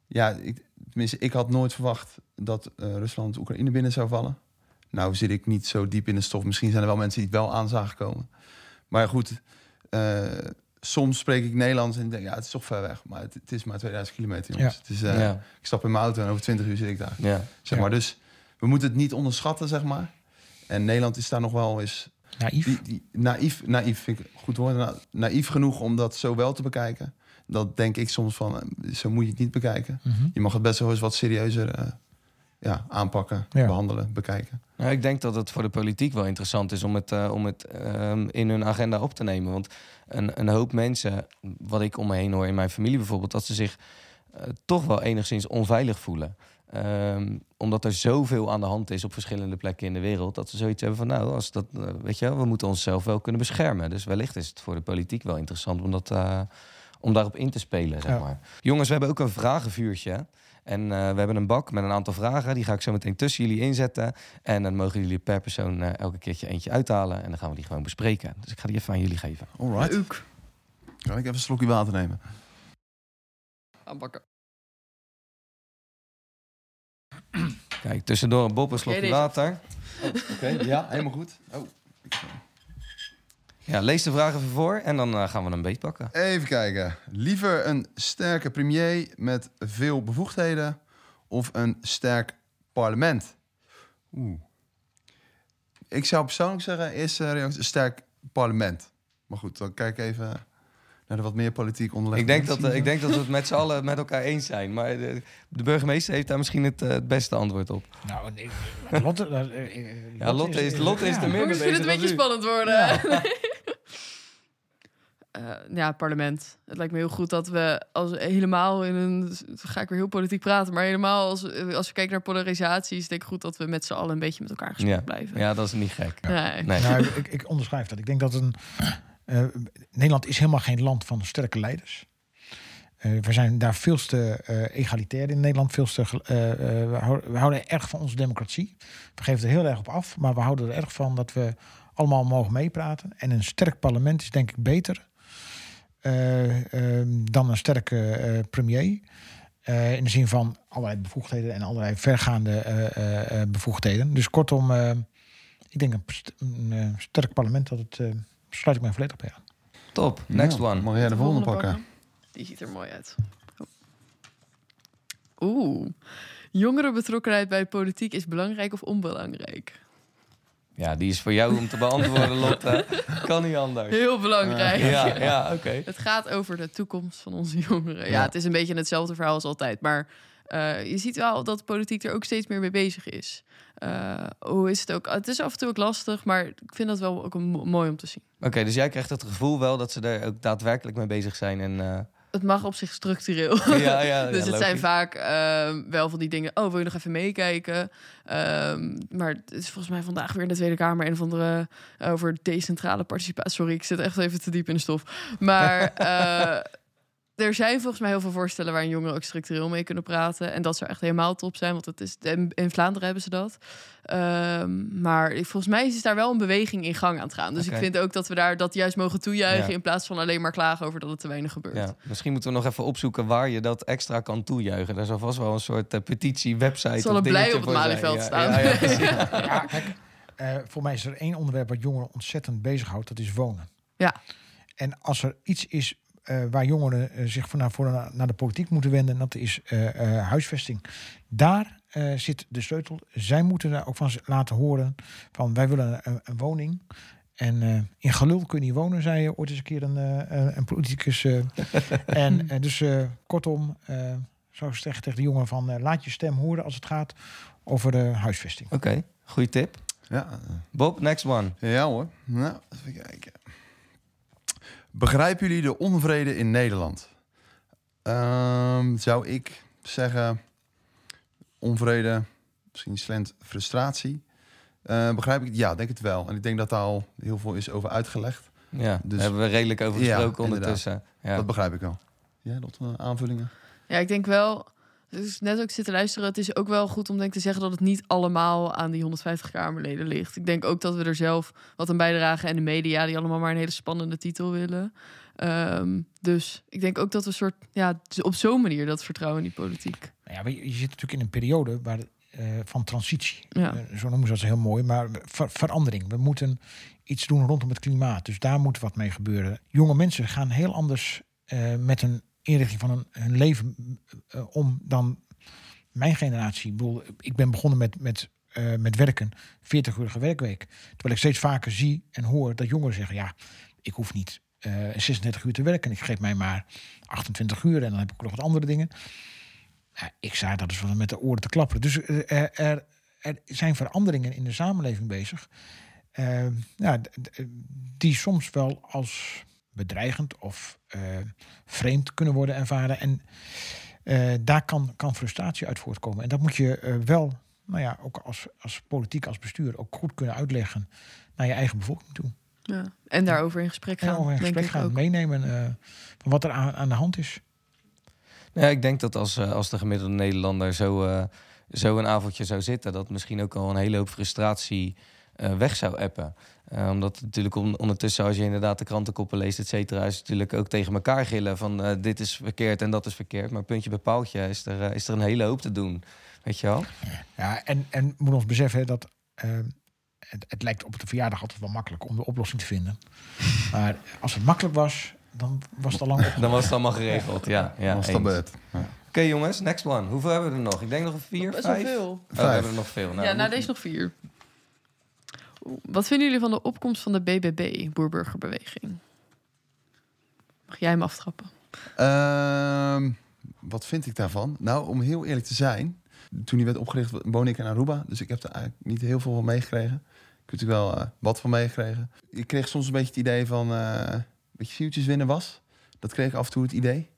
ja, ik, tenminste, ik had nooit verwacht dat eh, Rusland Oekraïne binnen zou vallen. Nou zit ik niet zo diep in de stof. Misschien zijn er wel mensen die het wel aan zagen komen. Maar goed, eh, soms spreek ik Nederlands en denk, ja, het is toch ver weg. Maar het, het is maar 2000 kilometer, jongens. Ja. Het is, eh, Ja. Ik stap in mijn auto en over 20 uur zit ik daar. Ja. Zeg maar, dus we moeten het niet onderschatten, zeg maar. En Nederland is daar nog wel eens... Naïef? Die, die, naïef, naïef vind ik goed woord. Na- naïef genoeg om dat zo wel te bekijken. Dat denk ik soms van, eh, zo moet je het niet bekijken. Mhm. Je mag het best wel eens wat serieuzer eh, ja, aanpakken, Ja. behandelen, bekijken. Nou, ik denk dat het voor de politiek wel interessant is om het, eh, om het ehm, in hun agenda op te nemen. Want een, een hoop mensen, wat ik om me heen hoor in mijn familie bijvoorbeeld, dat ze zich eh, toch wel enigszins onveilig voelen. Ehm, omdat er zoveel aan de hand is op verschillende plekken in de wereld, dat ze zoiets hebben van, nou, als dat, eh, weet je, we moeten onszelf wel kunnen beschermen. Dus wellicht is het voor de politiek wel interessant om, dat, eh, om daarop in te spelen, zeg Ja. maar. Jongens, we hebben ook een vragenvuurtje. En eh, we hebben een bak met een aantal vragen. Die ga ik zo meteen tussen jullie inzetten. En dan mogen jullie per persoon eh, elke keertje eentje uithalen. En dan gaan we die gewoon bespreken. Dus ik ga die even aan jullie geven. Alright. Kan ik even een slokje water nemen? Aanbakken. Kijk, tussendoor een Bob een slokje water. Oké, ja, helemaal goed. Oh. Ja, lees de vragen even voor en dan eh, gaan we een beet pakken. Even kijken. Liever een sterke premier met veel bevoegdheden of een sterk parlement? Oeh. Ik zou persoonlijk zeggen, eerst eh, reactie, een sterk parlement. Maar goed, dan kijk ik even naar de wat meer politiek onderleg. Ik denk, dat, eh, ik denk dat we het met z'n allen met elkaar eens zijn. Maar de, de burgemeester heeft daar misschien het, eh, het beste antwoord op. Nou, nee, Lotte, eh, eh, Ja, Lotte is, Lotte is er meer Jongens, mee ik vind het een beetje u. spannend worden. Eh, ja, parlement. Het lijkt me heel goed dat we als helemaal in een... ga ik weer heel politiek praten, maar helemaal als, als we kijken naar polarisaties... denk ik goed dat we met z'n allen een beetje met elkaar gesprek Ja. blijven. ja, dat is niet gek. Nee. Nee. Nou, ik, ik onderschrijf dat. Ik denk dat een, eh, Nederland is helemaal geen land van sterke leiders. Eh, we zijn daar veel te eh, egalitair in Nederland. Veel te, eh, eh, we, houden, we houden erg van onze democratie. We geven er heel erg op af. Maar we houden er erg van dat we allemaal mogen meepraten. En een sterk parlement is denk ik beter eh, dan een sterke eh, premier. Eh, in de zin van allerlei bevoegdheden en allerlei vergaande eh, eh, eh, bevoegdheden. Dus kortom, eh, ik denk een, st- een eh, sterk parlement, dat het, eh, sluit ik mij volledig bij aan. Top, next one. Mag jij de volgende pakken? Die ziet er mooi uit. Oeh. Jongerenbetrokkenheid bij politiek is belangrijk of onbelangrijk? Ja, die is voor jou om te beantwoorden, Lotte. Kan niet anders. Heel belangrijk. Ja, ja oké. Het gaat over de toekomst van onze jongeren. Ja, Ja. het is een beetje hetzelfde verhaal als altijd. Maar eh, je ziet wel dat politiek er ook steeds meer mee bezig is. Eh, hoe is het ook? Het is af en toe ook lastig, maar ik vind dat wel ook mooi om te zien. Oké, dus jij krijgt het gevoel wel dat ze er ook daadwerkelijk mee bezig zijn. En, eh, het mag op zich structureel. Ja, ja, ja, dus het zijn vaak ehm, wel van die dingen. Oh, wil je nog even meekijken? Ehm, maar het is volgens mij vandaag weer in de Tweede Kamer een of andere eh, over decentrale participatie. Sorry, ik zit echt even te diep in de stof. Maar eh, er zijn volgens mij heel veel voorstellen waarin jongeren ook structureel mee kunnen praten. En dat zou echt helemaal top zijn, want het is, in in Vlaanderen hebben ze dat. Ehm, maar ik- volgens mij is daar wel een beweging in gang aan het gaan. Dus ik vind ook dat we daar dat juist mogen toejuichen... Ja. in plaats van alleen maar klagen over dat het te weinig gebeurt. Ja, misschien moeten we nog even opzoeken waar je dat extra kan toejuichen. Daar zal vast wel een soort eh, petitie, website. Zal of er blij op het. Malieveld Ja, staan. Ja, ja, precies. Ja, kijk, eh, voor mij is er één onderwerp wat jongeren ontzettend bezighoudt. Dat is wonen. Ja. En als er iets is eh, waar jongeren eh, zich voor naar, voor naar, naar de politiek moeten wenden, dat is eh, eh, huisvesting. Daar eh, zit de sleutel. Zij moeten daar ook van laten horen van wij willen een, een woning. En eh, in gelul kun je niet wonen, zei je ooit eens een keer een, eh, een- een politicus. eh. en dus eh, kortom, eh zou ik zeggen tegen de jongen van laat je stem horen als het gaat over de huisvesting. Oké, goede tip. Ja. Bob, next one. Ja hoor. Nou, even kijken. Begrijpen jullie de onvrede in Nederland? Ehm, zou ik zeggen onvrede, misschien slent frustratie. Eh, begrijp ik? Ja, denk het wel. En ik denk dat daar al heel veel is over uitgelegd. Ja, daar hebben we redelijk over gesproken ondertussen. Ja. Dat begrijp ik wel. Ja, dat aanvullingen. Ja, ik denk wel. Dus net ook zitten luisteren. Het is ook wel goed om denk ik te zeggen dat het niet allemaal aan die 150 Kamerleden ligt. Ik denk ook dat we er zelf wat aan bijdragen en de media die allemaal maar een hele spannende titel willen. Ehm, dus ik denk ook dat we een soort ja op zo'n manier dat vertrouwen in die politiek. Nou ja, maar je, je zit natuurlijk in een periode waar, eh, van transitie. Ja. Eh, zo noemen ze dat heel mooi. Maar ver- verandering. We moeten iets doen rondom het klimaat. Dus daar moet wat mee gebeuren. Jonge mensen gaan heel anders eh, met een inrichting van hun, leven eh, om dan mijn generatie. Ik, ik ben begonnen met, met, eh, met werken, 40-urige werkweek. Terwijl ik steeds vaker zie en hoor dat jongeren zeggen... ja, ik hoef niet eh 36 uur te werken. Ik geef mij maar 28 uur en dan heb ik nog wat andere dingen. Ik zei dat is wel met de oren te klapperen. Dus eh, er, er, zijn veranderingen in de samenleving bezig. eh, die soms wel als bedreigend of eh, vreemd kunnen worden ervaren. En eh, daar kan, kan frustratie uit voortkomen. En dat moet je eh, wel, nou ja, ook als, als politiek, als bestuur, ook goed kunnen uitleggen naar je eigen bevolking toe. Ja. En daarover in gesprek En gaan. in denk gesprek ik gaan, ook. meenemen eh, van wat er aan, aan de hand is. Ja, ik denk dat als, eh, als de gemiddelde Nederlander zo, eh, zo een avondje zou zitten, dat misschien ook al een hele hoop frustratie eh, weg zou appen. Eh, omdat natuurlijk on- ondertussen, als je inderdaad de krantenkoppen leest, et cetera, is het natuurlijk ook tegen elkaar gillen van eh, dit is verkeerd en dat is verkeerd. Maar puntje bij paaltje is er, eh, is er een hele hoop te doen. Weet je wel? Ja, en, en moet ons beseffen dat het, het lijkt op de verjaardag altijd wel makkelijk om de oplossing te vinden. Maar als het makkelijk was, dan was het al lang. Dan was het allemaal geregeld. Ja, ja, Was dat eens. bed. Ja. Oké jongens, next one. Hoeveel hebben we er nog? Ik denk nog een vier, Best wel vijf? veel. Oh, we hebben er nog veel. Nou, ja, nou deze nog vier. Wat vinden jullie van de opkomst van de BBB, Boerburgerbeweging? Mag jij hem aftrappen? Ehm, wat vind ik daarvan? Nou, om heel eerlijk te zijn, toen die werd opgericht, woon ik in Aruba. Dus ik heb er eigenlijk niet heel veel van meegekregen. Ik heb natuurlijk wel eh, wat van meegekregen. Ik kreeg soms een beetje het idee van, eh een beetje winnen was. Dat kreeg ik af en toe het idee.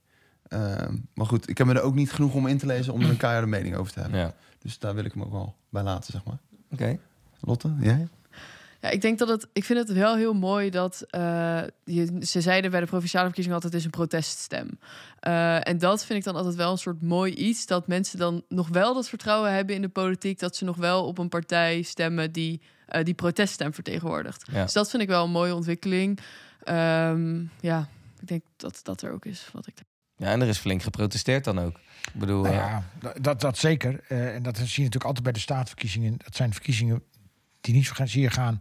Ehm, maar goed, ik heb me er ook niet genoeg om in te lezen om er een keiharde mening over te hebben. Ja. Dus daar wil ik hem ook wel bij laten, zeg maar. Oké. Lotte, jij? Ja, ik denk dat het. Ik vind het wel heel mooi dat eh, je, ze zeiden bij de provinciale verkiezingen altijd: het is een proteststem. Eh, en dat vind ik dan altijd wel een soort mooi iets dat mensen dan nog wel dat vertrouwen hebben in de politiek, dat ze nog wel op een partij stemmen die eh, die proteststem vertegenwoordigt. Ja. Dus dat vind ik wel een mooie ontwikkeling. Ehm, ja, ik denk dat dat er ook is. Wat ik Ja, en er is flink geprotesteerd dan ook. Ik bedoel, Nou ja, dat- dat, zeker. Eh, en dat zie je natuurlijk altijd bij de staatsverkiezingen. Dat zijn verkiezingen die niet zozeer gaan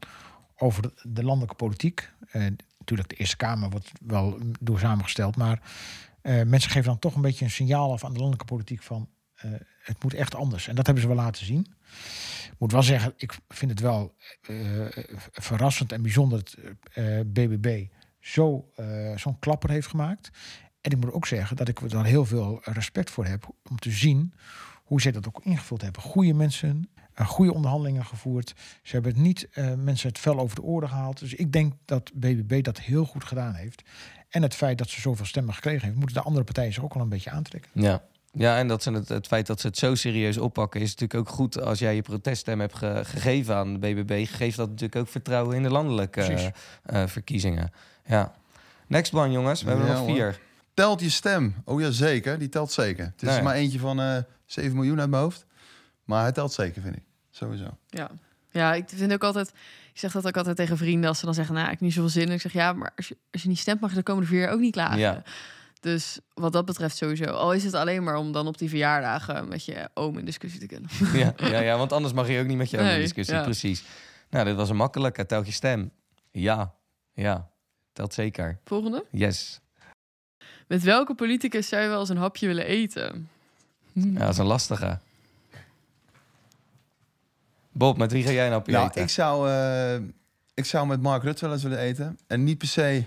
over de, de landelijke politiek. Eh, natuurlijk, de Eerste Kamer wordt wel door samengesteld. Maar eh, mensen geven dan toch een beetje een signaal af aan de landelijke politiek van eh, het moet echt anders. En dat hebben ze wel laten zien. Ik moet wel zeggen, ik vind het wel verrassend en bijzonder dat BBB zo, zo'n klapper heeft gemaakt. En ik moet ook zeggen dat ik er heel veel respect voor heb om te zien hoe zij dat ook ingevuld hebben. Goede mensen, goede onderhandelingen gevoerd. Ze hebben het niet eh, mensen het vel over de oren gehaald. Dus ik denk dat BBB dat heel goed gedaan heeft. en het feit dat ze zoveel stemmen gekregen heeft, moeten de andere partijen zich ook al een beetje aantrekken. Ja. Ja, en dat ze het, het feit dat ze het zo serieus oppakken... is natuurlijk ook goed als jij je proteststem hebt ge- gegeven aan de BBB. Geeft dat natuurlijk ook vertrouwen in de landelijke eh, eh, verkiezingen. Ja. Next one, jongens. We hebben er nog hoor. vier. Telt je stem? Oh ja, zeker. Die telt zeker. Het is Nou maar eentje van eh 7 miljoen uit mijn hoofd. Maar hij telt zeker, vind ik. Sowieso. Ja. ja, ik vind ook altijd... Ik zeg dat ook altijd tegen vrienden als ze dan zeggen... nou, ik heb niet zoveel zin. En ik zeg, ja, maar als je, als je niet stemt... mag je de komende vier jaar ook niet klagen. Ja. Dus wat dat betreft sowieso. Al is het alleen maar om dan op die verjaardagen... met je oom in discussie te kunnen. Ja, ja, ja, want anders mag je ook niet met je oom in discussie. ja. Precies. Nou, dit was een makkelijke. Telt je stem? Ja. Ja. Telt zeker. Volgende. Yes. Met welke politicus zou je wel eens een hapje willen eten? Ja, dat is een lastige. Bob, met wie ga jij nou op Nou, eten? ik zou, eh, ik zou met Mark Rutte wel eens willen eten. En niet per se...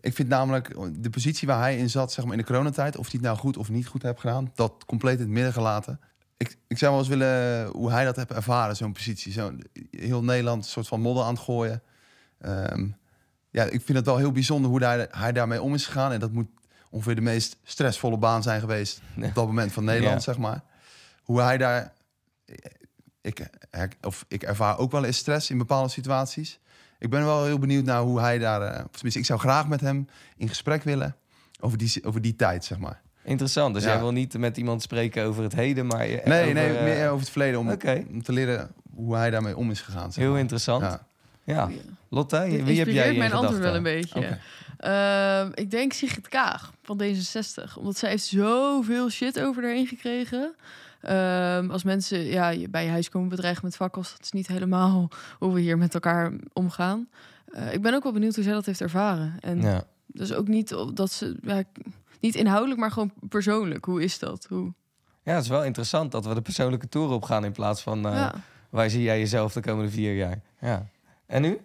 Ik vind namelijk de positie waar hij in zat, zeg maar in de coronatijd... of hij het nou goed of niet goed heeft gedaan, dat compleet in het midden gelaten. Ik, ik zou wel eens willen hoe hij dat heeft ervaren, zo'n positie. Zo, heel Nederland een soort van modder aan het gooien. Ehm, ja, ik vind het wel heel bijzonder hoe hij, hij daarmee om is gegaan. En dat moet ongeveer de meest stressvolle baan zijn geweest... op dat moment van Nederland, Ja. zeg maar. Hoe hij daar ik, her- of ik ervaar ook wel eens stress in bepaalde situaties. Ik ben wel heel benieuwd naar hoe hij daar... eh, of tenminste, ik zou graag met hem in gesprek willen over die, over die tijd, zeg maar. Interessant. Dus Ja. jij wil niet met iemand spreken over het heden, maar... je- Nee, over, nee, eh, meer over het verleden. Om, Oké. om te leren hoe hij daarmee om is gegaan. zeg Heel maar. interessant. Ja. Ja. Lotte, Dit wie heb jij inspireert in mijn antwoord gedachten? wel een beetje. Ehm, ik denk Sigrid Kaag van D66. Omdat zij heeft zoveel shit over daarheen gekregen. Ehm, als mensen ja, bij je huis komen bedreigen met fakkels... dat is niet helemaal hoe we hier met elkaar omgaan. Eh, ik ben ook wel benieuwd hoe zij dat heeft ervaren. En Ja. dus ook niet op- dat ze... Ja, niet inhoudelijk, maar gewoon persoonlijk. Hoe is dat? Hoe... Ja, het is wel interessant dat we de persoonlijke tour opgaan... in plaats van eh, Ja. waar zie jij jezelf de komende vier jaar. Ja. En nu?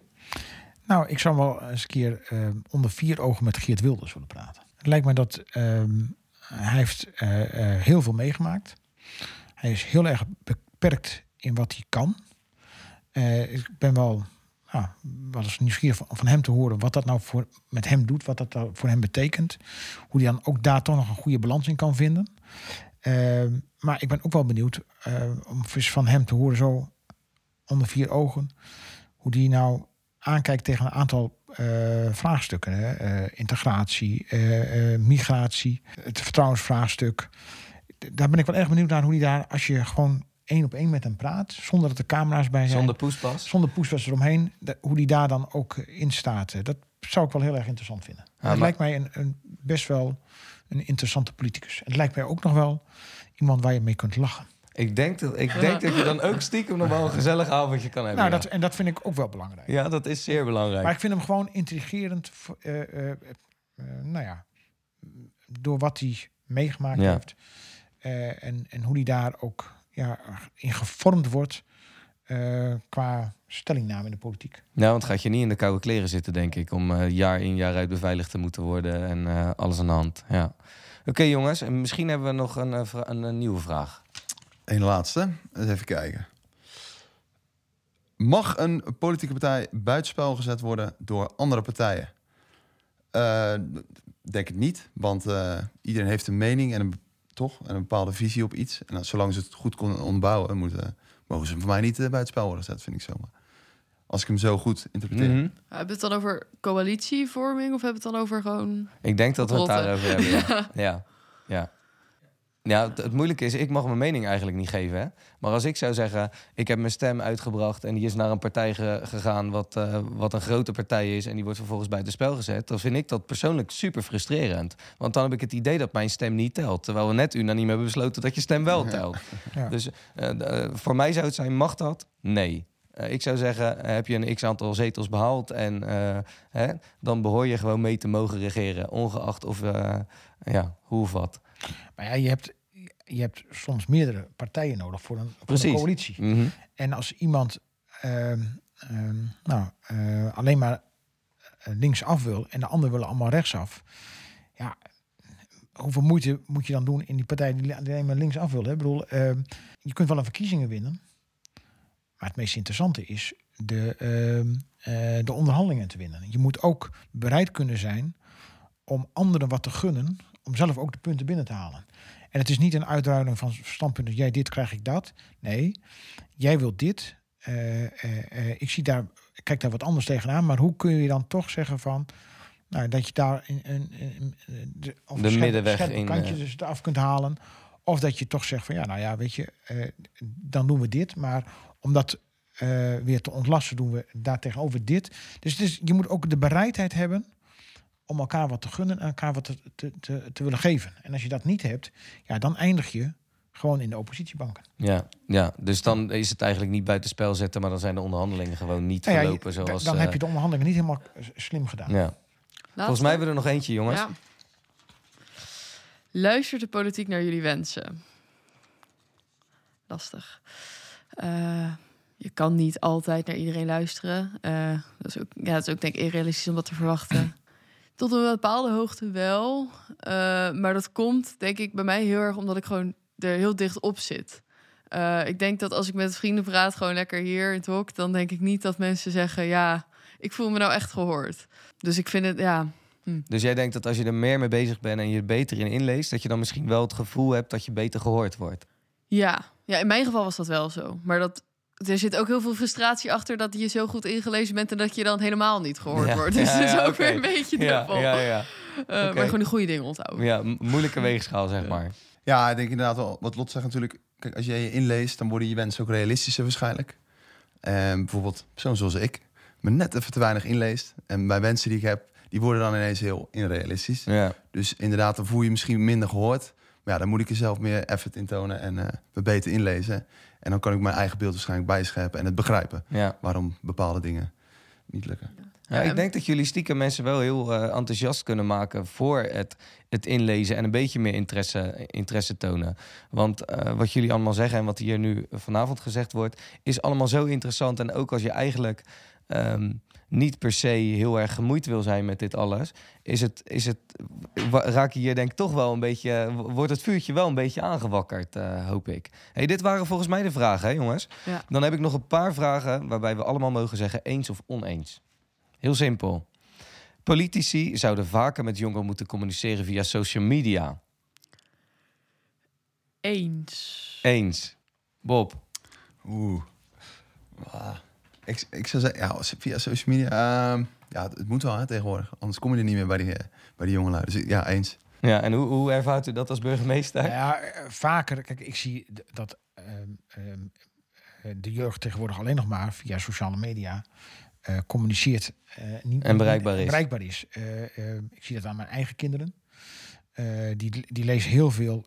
Nou, ik zou wel eens een keer eh, onder vier ogen met Geert Wilders willen praten. Het lijkt me dat ehm, hij heeft eh, eh, heel veel meegemaakt. Hij is heel erg beperkt in wat hij kan. Eh, ik ben wel, nou, wel nieuwsgierig van, hem te horen wat dat nou voor, met hem doet, wat dat nou voor hem betekent. Hoe hij dan ook daar toch nog een goede balans in kan vinden. Ehm, maar ik ben ook wel benieuwd eh, om eens van hem te horen, zo onder vier ogen, hoe die nou aankijkt tegen een aantal eh, vraagstukken. Hè? Integratie, migratie, het vertrouwensvraagstuk. Daar ben ik wel erg benieuwd naar hoe die daar, als je gewoon één op één met hem praat, zonder dat er camera's bij zijn. Zonder poespas? Zonder poespas eromheen, de- hoe die daar dan ook in staat. Eh, Dat zou ik wel heel erg interessant vinden. Ja, het lijkt mij een, een, best wel een interessante politicus. Het lijkt mij ook nog wel iemand waar je mee kunt lachen. Ik denk dat, ik denk dat je dan ook stiekem nog wel een gezellig avondje kan hebben. Nou, ja. dat, en dat vind ik ook wel belangrijk. ja, dat is zeer belangrijk. Maar ik vind hem gewoon intrigerend. eh, eh, eh, nou ja, door wat hij meegemaakt Ja. heeft. Eh, en, en hoe hij daar ook ja, in gevormd wordt eh, qua stellingname in de politiek. Nou, want gaat je niet in de koude kleren zitten, denk ik, om eh, jaar in jaar uit beveiligd te moeten worden en eh, alles aan de hand. Ja. Oké, jongens, en misschien hebben we nog een, een, een nieuwe vraag. Eén laatste. Eens even kijken. Mag een politieke partij buitenspel gezet worden door andere partijen? Eh, denk het niet, want eh, iedereen heeft een mening en een, toch, en een bepaalde visie op iets. En als- zolang ze het goed kunnen onderbouwen, moeten, mogen ze voor mij niet uh, buitenspel worden gezet, vind ik zomaar. Als ik hem zo goed interpreteer. Mhm. Hebben we het dan over coalitievorming of hebben we het dan over gewoon... Ik denk dat we het daarover hebben. Ja. ja. ja. Ja, het, het moeilijke is, ik mag mijn mening eigenlijk niet geven. Hè? Maar als ik zou zeggen, ik heb mijn stem uitgebracht... en die is naar een partij ge- gegaan wat, eh, wat een grote partij is... en die wordt vervolgens buiten spel gezet... dan vind ik dat persoonlijk super frustrerend. Want dan heb ik het idee dat mijn stem niet telt. Terwijl we net unaniem hebben besloten dat je stem wel telt. Ja. Dus eh, eh, voor mij zou het zijn, mag dat? Nee. Ik zou zeggen, heb je een x-aantal zetels behaald... en hè, dan behoor je gewoon mee te mogen regeren... ongeacht of, ja, hoe of wat. Maar ja, je hebt, je hebt soms meerdere partijen nodig voor een, voor een coalitie. Mhm. En als iemand ehm, ehm, nou, eh, alleen maar eh, linksaf wil en de anderen willen allemaal rechtsaf. Ja, hoeveel moeite moet je dan doen in die partij die alleen maar linksaf wil? Hè? Ik bedoel, ehm, je kunt wel een verkiezingen winnen. Maar het meest interessante is de, eh, de onderhandelingen te winnen. Je moet ook bereid kunnen zijn om anderen wat te gunnen, om zelf ook de punten binnen te halen. En het is niet een uitruiling van standpunten, jij dit, krijg ik dat. Nee, jij wilt dit. eh, eh, eh, ik zie daar, ik kijk daar wat anders tegenaan, maar hoe kun je dan toch zeggen van, nou, dat je daar een, een, een- een- de, of De een middenweg in, kantje dus eraf kunt halen. Of dat je toch zegt van ja, nou ja, weet je, dan doen we dit. Maar om dat weer te ontlasten, doen we daartegenover dit. Dus het is, je moet ook de bereidheid hebben om elkaar wat te gunnen en elkaar wat te, te, te, te willen geven. En als je dat niet hebt, ja, dan eindig je gewoon in de oppositiebanken. Ja, ja, dus dan is het eigenlijk niet buitenspel zetten, maar dan zijn de onderhandelingen gewoon niet Nou ja, je- verlopen zoals... dan eh, heb je de onderhandelingen niet helemaal slim gedaan. Ja. Volgens mij hebben we er nog eentje, jongens. Ja. Luistert de politiek naar jullie wensen? Lastig. Eh, je kan niet altijd naar iedereen luisteren. Eh, dat, is ook, ja, dat is ook denk ik irrealistisch om dat te verwachten. Tot een bepaalde hoogte wel. Eh, maar dat komt denk ik bij mij heel erg omdat ik gewoon er heel dicht op zit. Eh, ik denk dat als ik met vrienden praat, gewoon lekker hier in het hok, dan denk ik niet dat mensen zeggen: Ja, ik voel me nou echt gehoord. Dus ik vind het, ja. hm. Dus jij denkt dat als je er meer mee bezig bent en je er beter in inleest, dat je dan misschien wel het gevoel hebt dat je beter gehoord wordt. Ja. ja, in mijn geval was dat wel zo. Maar dat, er zit ook heel veel frustratie achter dat je zo goed ingelezen bent en dat je dan helemaal niet gehoord Ja, wordt. Dus ja, dat is ook weer een beetje dubbel. ja, ja. Eh. Maar gewoon de goede dingen onthouden. Ja, moeilijke weegschaal, zeg maar. Ja, ik denk inderdaad wel, wat Lot zegt natuurlijk. Kijk, als jij je inleest, dan worden je wensen ook realistischer waarschijnlijk. En bijvoorbeeld, persoon zoals ik, me net even te weinig inleest. En mijn wensen die ik heb, die worden dan ineens heel onrealistisch. Ja. Dus inderdaad, dan voel je je misschien minder gehoord. Maar ja, dan moet ik er zelf meer effort in tonen en eh, me beter inlezen. En dan kan ik mijn eigen beeld waarschijnlijk bijscherpen en het begrijpen. Ja. Waarom bepaalde dingen niet lukken. Ja, ik denk dat jullie stiekem mensen wel heel eh, enthousiast kunnen maken voor het, het inlezen en een beetje meer interesse, interesse tonen. Want eh, wat jullie allemaal zeggen en wat hier nu vanavond gezegd wordt, is allemaal zo interessant. En ook als je eigenlijk ehm, niet per se heel erg gemoeid wil zijn met dit alles, is het, is het, raak je hier denk ik toch wel een beetje, wordt het vuurtje wel een beetje aangewakkerd, eh, hoop ik. Hey, dit waren volgens mij de vragen, hè, jongens. Ja. Dan heb ik nog een paar vragen waarbij we allemaal mogen zeggen eens of oneens. Heel simpel. Politici zouden vaker met jongeren moeten communiceren via social media. Eens. Eens. Bob. Oeh. Ah. Ik, ik zou zeggen, ja, via social media. ehm, ja, het, moet wel hè, tegenwoordig. Anders kom je er niet meer bij die, eh, bij die jongelui. Dus ja, eens. Ja, en hoe, hoe ervaart u dat als burgemeester? Nou ja, eh, vaker. Kijk, ik zie dat ehm, ehm, eh, de jeugd tegenwoordig alleen nog maar via sociale media eh, communiceert. eh, niet, En bereikbaar niet- is. Bereikbaar is. Eh, ehm, ik zie dat aan mijn eigen kinderen. Eh, die, die lezen heel veel,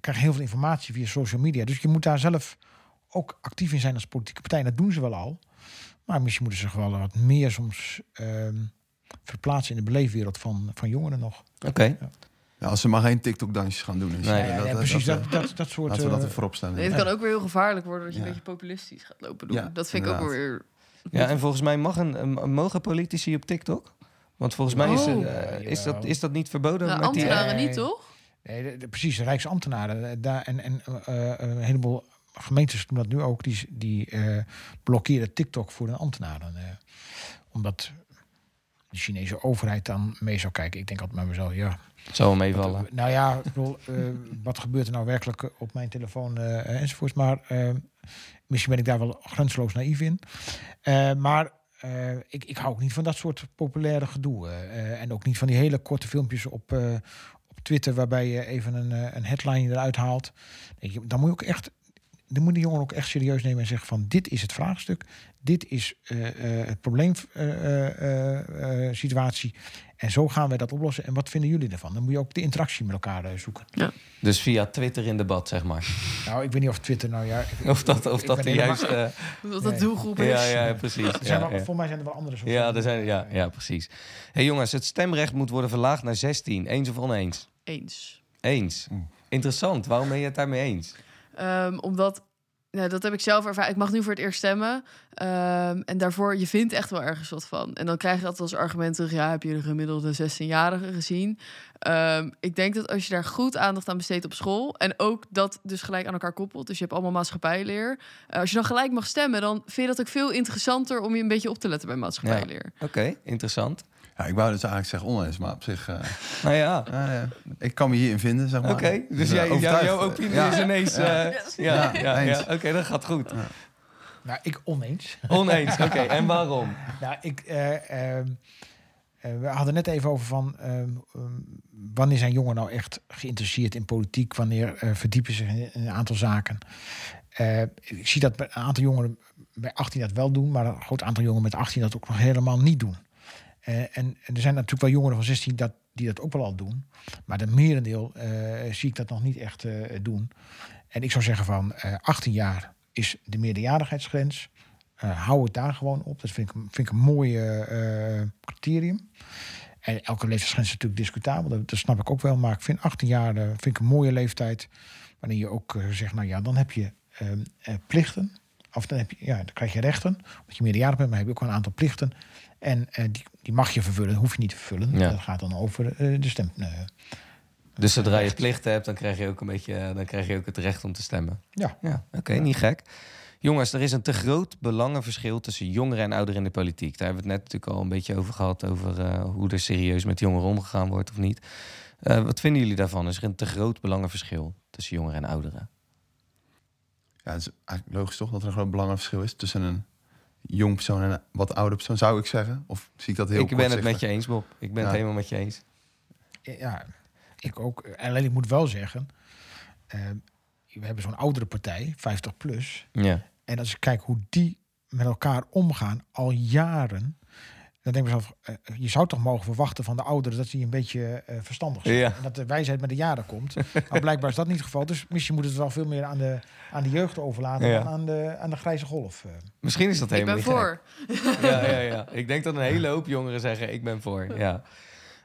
krijgen heel veel informatie via social media. Dus je moet daar zelf ook actief in zijn als politieke partij. En dat doen ze wel al. Maar misschien moeten ze zich wel wat meer soms ehm, verplaatsen in de beleefwereld van, van jongeren nog. Oké. Ja, als ze maar geen TikTok-dansjes gaan doen. Dus Nee, ja, ja, precies, dat- dat- dat soort, Laten we dat eh, er voorop staan. Nee, het kan ook weer heel gevaarlijk worden dat je Ja. een beetje populistisch gaat lopen doen. Ja, dat vind ik ook wel weer... Ja, en volgens mij mag een, mogen politici op TikTok? Want volgens mij is, eh, is, dat, is dat niet verboden? Nou, met die, ambtenaren niet, toch? Nee, de, de- precies, de Rijksambtenaren. eh, Daar, en en eh, eh, een heleboel gemeentes doen dat nu ook. Die, die eh, blokkeren TikTok voor de ambtenaren. eh, omdat de Chinese overheid dan mee zou kijken. Ik denk altijd bij mezelf, ja. Wel meevallen. Nou ja, bedoel, eh, wat gebeurt er nou werkelijk op mijn telefoon eh, enzovoorts. Maar eh, misschien ben ik daar wel grenzeloos naïef in. Eh, maar eh, ik, ik hou ook niet van dat soort populaire gedoe. eh, eh, en ook niet van die hele korte filmpjes op, eh, op Twitter... waarbij je even een, eh, een headline eruit haalt. Dan moet je ook echt... Dan moet de jongen ook echt serieus nemen en zeggen van... dit is het vraagstuk, dit is eh, eh, het probleemsituatie... en zo gaan wij dat oplossen. En wat vinden jullie ervan? Dan moet je ook de interactie met elkaar eh, zoeken. Dus via Twitter in debat, zeg maar. Nou, ik weet niet of Twitter nou ja... ik- Of dat, of ik dat de juiste... Dat dat doelgroep is. Ja, ja, precies. Zijn Ja, wel- ja. Voor mij zijn er wel andere soorten. Ja, er zijn, ja, ja, precies. hey, jongens, het stemrecht moet worden verlaagd naar 16. Eens of oneens? Eens. Eens. Interessant. Waarom ben je het daarmee eens? Ehm, omdat Nou, dat heb ik zelf ervaren. Ik mag nu voor het eerst stemmen. Ehm, en daarvoor, je vindt echt wel ergens wat van. En dan krijg je dat als argument terug. Ja, heb je de gemiddelde 16-jarige gezien? Ehm, ik denk dat als je daar goed aandacht aan besteedt op school... en ook dat dus gelijk aan elkaar koppelt... dus je hebt allemaal maatschappijleer... eh, als je dan gelijk mag stemmen... dan vind je dat ook veel interessanter... om je een beetje op te letten bij maatschappijleer. Oké, interessant. Ja, ik wou dus eigenlijk zeggen oneens, maar op zich... eh, Nou ja. ja, ik kan me hierin vinden, zeg maar. Oké, dus eh, jij, jou, jouw opinie Ja. is ineens... eh, ja, ja, ja, oké, dat gaat goed. Nou, ik oneens. Oneens, oké. En waarom? Nou, ik, eh, ehm, eh, we hadden net even over van ehm, ehm, wanneer zijn jongeren nou echt geïnteresseerd in politiek? Wanneer eh, verdiepen ze zich in een aantal zaken? Eh, ik zie dat bij een aantal jongeren bij 18 dat wel doen, maar een groot aantal jongeren met 18 dat ook nog helemaal niet doen. Eh, en, er zijn natuurlijk wel jongeren van 16 dat, die dat ook wel al doen. Maar de merendeel eh, zie ik dat nog niet echt eh, doen. En ik zou zeggen van eh 18 jaar is de meerderjarigheidsgrens. Hou het daar gewoon op. Dat vind ik, vind ik een mooi criterium. En elke leeftijdsgrens is natuurlijk discutabel. Dat, snap ik ook wel. Maar ik vind 18 jaar vind ik een mooie leeftijd. Wanneer je ook zegt, nou ja, dan heb je ehm, eh, plichten. Of dan, heb je, ja, dan krijg je rechten. Omdat je meerderjarig bent, maar heb je ook wel een aantal plichten. En eh, die, die mag je vervullen, hoef je niet te vervullen. Ja. Dat gaat dan over eh, de stem. eh, Dus zodra je plichten hebt, dan krijg je ook een beetje, dan krijg je ook het recht om te stemmen. Ja. Ja, oké, niet gek. Jongens, er is een te groot belangenverschil tussen jongeren en ouderen in de politiek. Daar hebben we het net natuurlijk al een beetje over gehad, over eh, hoe er serieus met jongeren omgegaan wordt of niet. Eh, wat vinden jullie daarvan? Is er een te groot belangenverschil tussen jongeren en ouderen? Ja, het is eigenlijk logisch toch dat er een groot belangenverschil is tussen een jong persoon en een wat ouder persoon, zou ik zeggen. Of zie ik dat heel ik ben het met je eens, Bob. Ik ben het helemaal met je eens. Ja, ik ook. Alleen ik moet wel zeggen, eh, we hebben zo'n oudere partij, 50 plus. Ja. En als ik kijk hoe die met elkaar omgaan al jaren, dan denk ik mezelf, eh, je zou toch mogen verwachten van de ouderen dat die een beetje eh, verstandig zijn. Ja. En dat de wijsheid met de jaren komt. Maar blijkbaar is dat niet het geval. Dus misschien moet het wel veel meer aan de, aan de jeugd overlaten Ja. dan aan de, aan de grijze golf. eh. Misschien is dat Ik helemaal ben niet voor. gek. Ja, ja, ja. Ik denk dat een hele hoop jongeren zeggen, ik ben voor. Ja.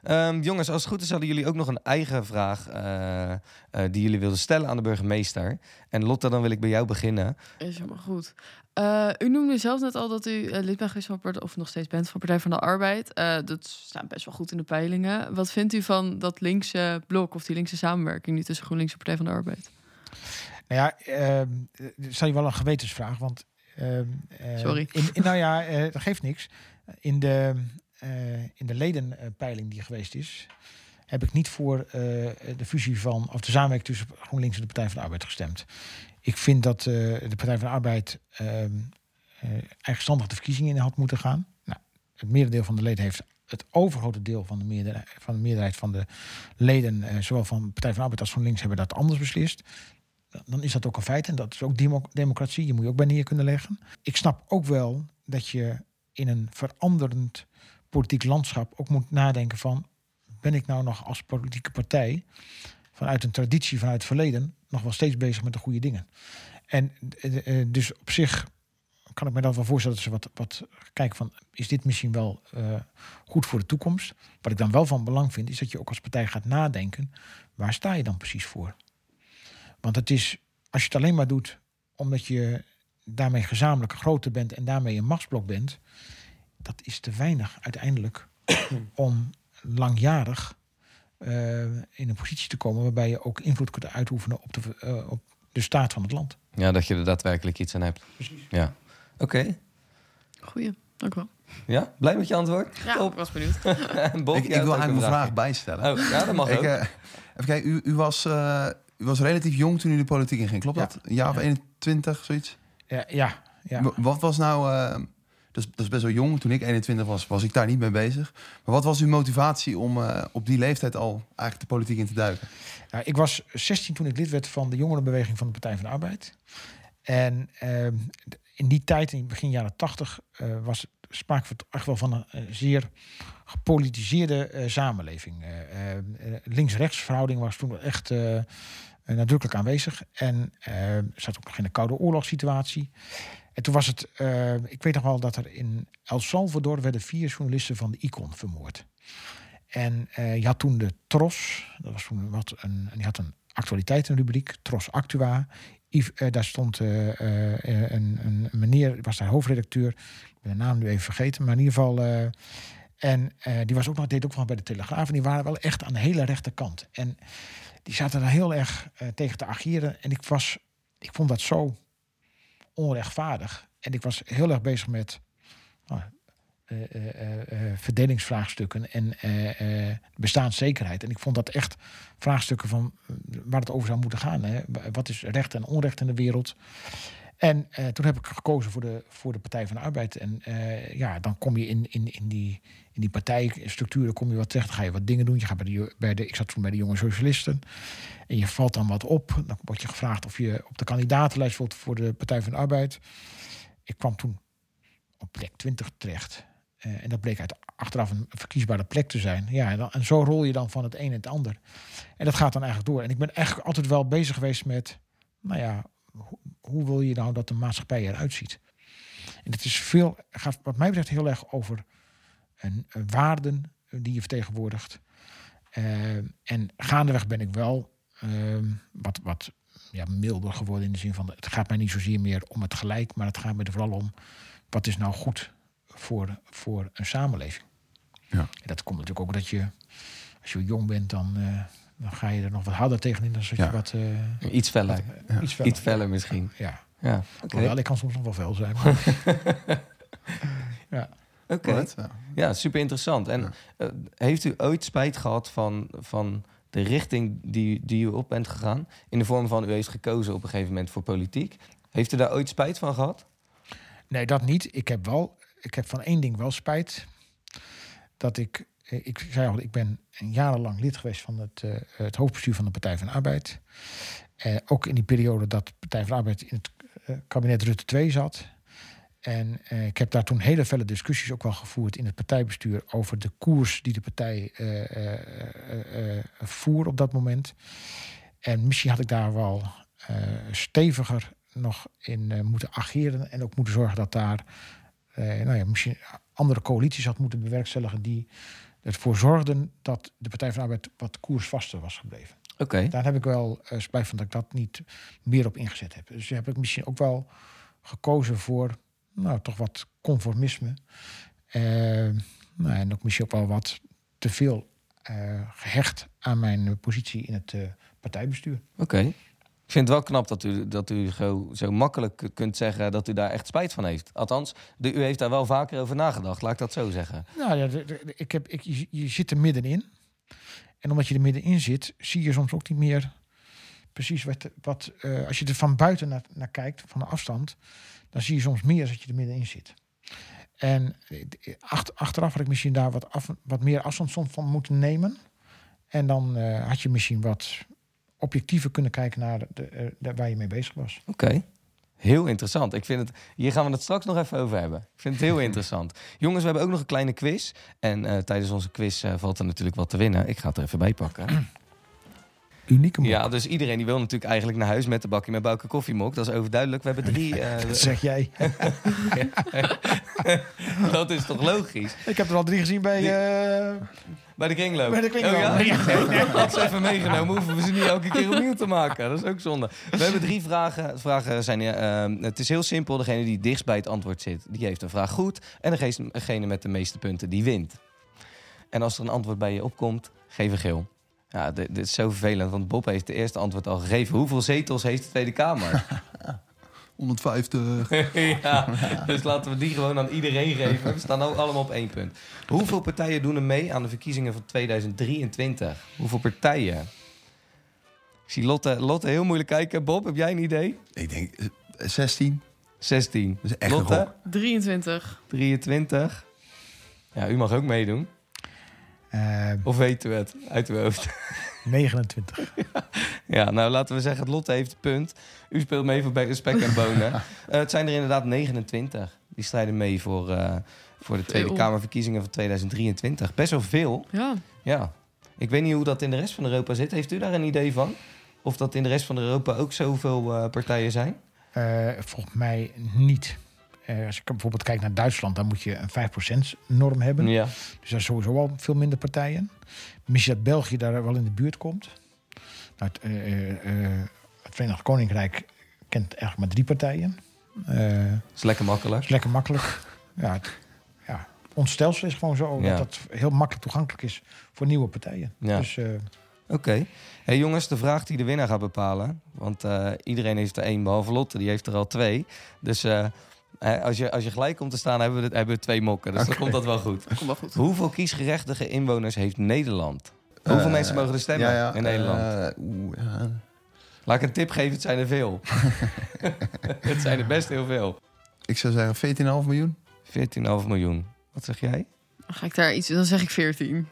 Ehm, jongens, als het goed is hadden jullie ook nog een eigen vraag eh, eh, die jullie wilden stellen aan de burgemeester. En Lotte, dan wil ik bij jou beginnen. Is helemaal goed. Eh, u noemde zelf net al dat u eh, lid bent geweest van Partij, of nog steeds bent van Partij van de Arbeid. Eh, dat staat best wel goed in de peilingen. Wat vindt u van dat linkse blok of die linkse samenwerking nu tussen GroenLinks en Partij van de Arbeid? Nou ja, ehm, eh, stel je wel een gewetensvraag, want... ehm, eh, Sorry. In, in- nou ja, dat geeft niks. In de, in de ledenpeiling die geweest is, heb ik niet voor de fusie van, of de samenwerking tussen GroenLinks en de Partij van de Arbeid gestemd. Ik vind dat eh, de Partij van de Arbeid ehm eh, eigenstandig de verkiezingen in had moeten gaan. Nou, het merendeel van de leden heeft het overgrote deel van de meerderheid van de, meerderheid van de leden, eh, zowel van de Partij van de Arbeid als GroenLinks, hebben dat anders beslist dan is dat ook een feit. En dat is ook demo- democratie. Je moet je ook bij neer kunnen leggen. Ik snap ook wel dat je in een veranderend politiek landschap ook moet nadenken van... ben ik nou nog als politieke partij vanuit een traditie, vanuit het verleden... nog wel steeds bezig met de goede dingen. En eh, eh, dus op zich kan ik me dan wel voorstellen dat ze wat, wat kijken van... is dit misschien wel eh, goed voor de toekomst? Wat ik dan wel van belang vind, is dat je ook als partij gaat nadenken... waar sta je dan precies voor? Want het is, als je het alleen maar doet omdat je daarmee gezamenlijk groter bent en daarmee een machtsblok bent, dat is te weinig uiteindelijk om langjarig eh, in een positie te komen waarbij je ook invloed kunt uitoefenen op de, eh, op de staat van het land. Ja, dat je er daadwerkelijk iets aan hebt. Precies. Ja. Oké. Goeie, dank u wel. Ja, blij met je antwoord? Ja, ik was benieuwd. Bob, ik, wil eigenlijk een mijn vraag bijstellen. Oh, ja, dat mag ik, ook. eh, even kijken, u, u, was, eh, u was relatief jong toen u de politiek inging, klopt Ja. dat? Een jaar of 21, zoiets? Ja, ja, ja. Wat was nou, eh, dat, is, best wel jong, toen ik 21 was, was ik daar niet mee bezig. Maar wat was uw motivatie om eh, op die leeftijd al eigenlijk de politiek in te duiken? Nou, ik was 16 toen ik lid werd van de jongerenbeweging van de Partij van de Arbeid. En ehm, in die tijd, in begin jaren 80, eh, was sprake echt wel van een eh, zeer gepolitiseerde samenleving. Eh, eh, Links-rechts verhouding was toen echt nadrukkelijk aanwezig. En eh, zat ook nog in een koude oorlogssituatie. En toen was het, eh, ik weet nog wel dat er in El Salvador werden vier journalisten van de Icon vermoord. En eh, je had toen de Tros, dat was toen wat een, en die had een actualiteitenrubriek, Tros Actua. Eh, daar stond een, een meneer, was daar hoofdredacteur. Ik ben de naam nu even vergeten, maar in ieder geval. en die was ook nog, deed ook nog bij de Telegraaf. En die waren wel echt aan de hele rechterkant. En die zaten er heel erg tegen te ageren. En ik, was, ik vond dat zo onrechtvaardig. En ik was heel erg bezig met nou, eh, eh, eh, verdelingsvraagstukken en bestaanszekerheid. En ik vond dat echt vraagstukken van waar het over zou moeten gaan. Hè. Wat is recht en onrecht in de wereld? En eh, toen heb ik gekozen voor de, voor de Partij van de Arbeid. En eh, ja, dan kom je in, in, in, die, in die partijstructuren kom je wat terecht. Dan ga je wat dingen doen. Je gaat bij de, bij de, ik zat toen bij de jonge socialisten. En je valt dan wat op. Dan word je gevraagd of je op de kandidatenlijst wilt voor de Partij van de Arbeid. Ik kwam toen op plek 20 terecht. Eh, en dat bleek uit achteraf een verkiesbare plek te zijn. Ja, en, dan, en zo rol je dan van het een en het ander. En dat gaat dan eigenlijk door. En ik ben eigenlijk altijd wel bezig geweest met, nou ja, hoe, wil je nou dat de maatschappij eruit ziet? En het is veel, gaat wat mij betreft heel erg over een, een waarden die je vertegenwoordigt. Eh, en gaandeweg ben ik wel ehm, wat, wat ja, milder geworden in de zin van, het gaat mij niet zozeer meer om het gelijk, maar het gaat me er vooral om, wat is nou goed voor, voor een samenleving? Ja. En dat komt natuurlijk ook dat je, als je jong bent, dan, eh, dan ga je er nog wat harder tegenin dan je wat... eh, Iets feller. wat, eh, Iets feller. Iets feller misschien. Ja. Ja, oké. Hoewel, ik kan soms nog wel fel zijn. ja. Oké. Ja. Super interessant. En eh, heeft u ooit spijt gehad van, van de richting die, die u op bent gegaan? In de vorm van u heeft gekozen op een gegeven moment voor politiek. Heeft u daar ooit spijt van gehad? Nee, dat niet. Ik heb wel, ik heb van één ding wel spijt. Dat ik, ik zei al, ik ben jarenlang lid geweest van het, eh, het hoofdbestuur van de Partij van de Arbeid. Eh, ook in die periode dat de Partij van de Arbeid in het eh, kabinet Rutte 2 zat. En eh, ik heb daar toen hele felle discussies ook wel gevoerd in het partijbestuur over de koers die de partij eh, eh, eh, eh, voer op dat moment. En misschien had ik daar wel eh, steviger nog in eh, moeten ageren en ook moeten zorgen dat daar eh, nou ja, misschien andere coalities had moeten bewerkstelligen die ervoor zorgden dat de Partij van de Arbeid wat koersvaster was gebleven. Oké. Daar heb ik wel eh, spijt van dat ik dat niet meer op ingezet heb. Dus heb ik misschien ook wel gekozen voor nou, toch wat conformisme. Eh, nou, en ook misschien ook wel wat te veel eh, gehecht aan mijn positie in het eh, partijbestuur. Oké. Ik vind het wel knap dat u, dat u zo, zo makkelijk kunt zeggen dat u daar echt spijt van heeft. Althans, de, u heeft daar wel vaker over nagedacht, laat ik dat zo zeggen. Nou ja, ik heb, ik, je, zit er middenin. En omdat je er middenin zit, zie je soms ook niet meer precies wat. wat eh, als je er van buiten naar, naar kijkt, van de afstand, dan zie je soms meer als dat je er middenin zit. En eh, acht, achteraf had ik misschien daar wat, af, wat meer afstand soms van moeten nemen. En dan eh, had je misschien wat objectiever kunnen kijken naar de, eh, de- waar je mee bezig was. Oké. Heel interessant. Ik vind het, hier gaan we het straks nog even over hebben. Ik vind het heel interessant. Jongens, we hebben ook nog een kleine quiz. En eh, tijdens onze quiz eh, valt er natuurlijk wat te winnen. Ik ga het er even bij pakken. Unieke mok. Ja, dus iedereen die wil natuurlijk eigenlijk naar huis met de bakje met Bouke koffiemok. Dat is overduidelijk. We hebben drie... Dat zeg jij. dat is toch logisch? Ik heb er al drie gezien bij... eh, Bij de kringloop. Bij de kringloop. Oh, ja? Nee. Had ze even meegenomen. Hoeven we ze niet elke keer opnieuw te maken. Dat is ook zonde. We hebben drie vragen. De vragen zijn... eh, het is heel simpel. Degene die dichtst bij het antwoord zit, die heeft een vraag goed. En degene met de meeste punten, die wint. En als er een antwoord bij je opkomt, geef een geel. Ja, dit, dit is zo vervelend, want Bob heeft de eerste antwoord al gegeven. Hoeveel zetels heeft de Tweede Kamer? 150. ja, dus laten we die gewoon aan iedereen geven. We staan ook allemaal op één punt. Hoeveel partijen doen er mee aan de verkiezingen van 2023? Hoeveel partijen? Ik zie Lotte, Lotte heel moeilijk kijken. Bob, heb jij een idee? Ik denk eh, 16. 16. Dat is echt Lotte? gok. 23. 23. Ja, u mag ook meedoen. Eh, Of weet u het uit uw hoofd? 29. Ja, nou laten we zeggen, Lotte heeft het punt. U speelt mee voor spek en bonen. Eh, het zijn er inderdaad 29. Die strijden mee voor, eh, voor de Tweede. Kamerverkiezingen van 2023. Best wel veel. Ja. Ja. Ik weet niet hoe dat in de rest van Europa zit. Heeft u daar een idee van? Of dat in de rest van Europa ook zoveel eh, partijen zijn? Eh, volgens mij niet. Eh, als ik bijvoorbeeld kijk naar Duitsland, dan moet je een 5%-norm hebben. Ja. Dus daar sowieso al veel minder partijen. Misschien dat België daar wel in de buurt komt. Nou, het, eh, het Verenigd Koninkrijk kent eigenlijk maar drie partijen. Is lekker makkelijk. is lekker makkelijk. ja, het, ja, ons stelsel is gewoon zo Ja. dat het heel makkelijk toegankelijk is voor nieuwe partijen. Ja. Dus Oké. Hey jongens, de vraag die de winnaar gaat bepalen. Want iedereen heeft er één, behalve Lotte, die heeft er al twee. Dus als, je, als je gelijk komt te staan, hebben we, het- hebben we twee mokken. Dus dan komt dat wel goed. Komt wel goed. Hoeveel kiesgerechtige inwoners heeft Nederland? Hoeveel Eh, mensen mogen er stemmen ja, ja, in Nederland? eh, ja. Laat ik een tip geven, het zijn er veel. het zijn er best heel veel. Ik zou zeggen 14,5 miljoen. 14,5 miljoen. Wat zeg jij? Dan ga ik daar iets, dan zeg ik 14.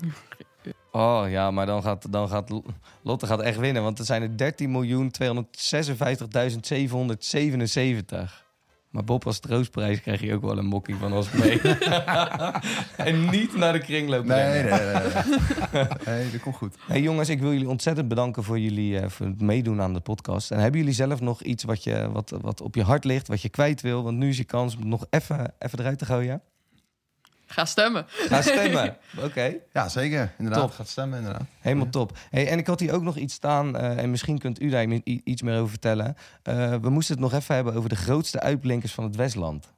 Oh ja, maar dan gaat, dan gaat Lotte gaat echt winnen. Want er zijn er 13.256.777. Maar Bob, als troostprijs krijg je ook wel een mokkie van ons mee. en niet naar de kringloop Nee, nee, nee, nee. Nee, dat komt goed. Hey jongens, ik wil jullie ontzettend bedanken voor jullie eh, voor het meedoen aan de podcast. En hebben jullie zelf nog iets wat, je, wat, wat op je hart ligt, wat je kwijt wil? Want nu is je kans om het nog even, even eruit te gooien. Ga stemmen. Ga stemmen. Oké. Ja, zeker. Inderdaad, Top. gaat stemmen inderdaad. Helemaal top. Hey, en ik had hier ook nog iets staan, eh, en misschien kunt u daar iets meer over vertellen. Eh, we moesten het nog even hebben over de grootste uitblinkers van het Westland.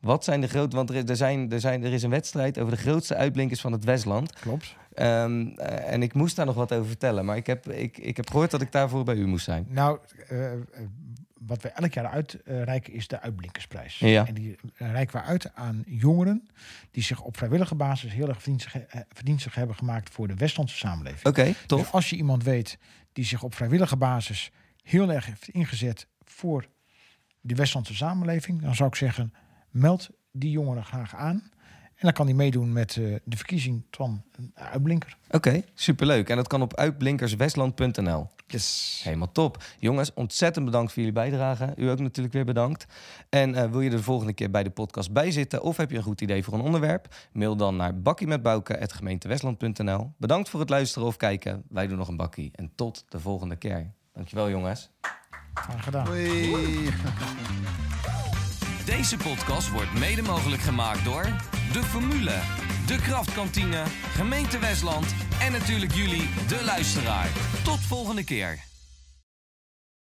Wat zijn de groot? Want er is, er, zijn, er, zijn, er is een wedstrijd over de grootste uitblinkers van het Westland. Klopt. Ehm, eh, en ik moest daar nog wat over vertellen, maar ik heb, ik, ik heb gehoord dat ik daarvoor bij u moest zijn. Nou, wat we elk jaar uitreiken is de uitblinkersprijs. Ja. En die reiken we uit aan jongeren die zich op vrijwillige basis heel erg verdienstig, eh, hebben gemaakt voor de Westlandse samenleving. Oké, tof. Dus als je iemand weet die zich op vrijwillige basis heel erg heeft ingezet voor de Westlandse samenleving, dan zou ik zeggen, meld die jongeren graag aan. En dan kan hij meedoen met eh, de verkiezing van een uitblinker. Oké, superleuk. En dat kan op uitblinkerswestland.nl. Yes. Helemaal top. Jongens, ontzettend bedankt voor jullie bijdrage. U ook natuurlijk weer bedankt. En eh, wil je er de volgende keer bij de podcast bij zitten... of heb je een goed idee voor een onderwerp? Mail dan naar bakkiemetbouke.gemeentewestland.nl. Bedankt voor het luisteren of kijken. Wij doen nog een bakkie. En tot de volgende keer. Dankjewel jongens. Graag gedaan. Deze podcast wordt mede mogelijk gemaakt door De Formule, De Kraftkantine, Gemeente Westland en natuurlijk jullie, de luisteraar. Tot volgende keer.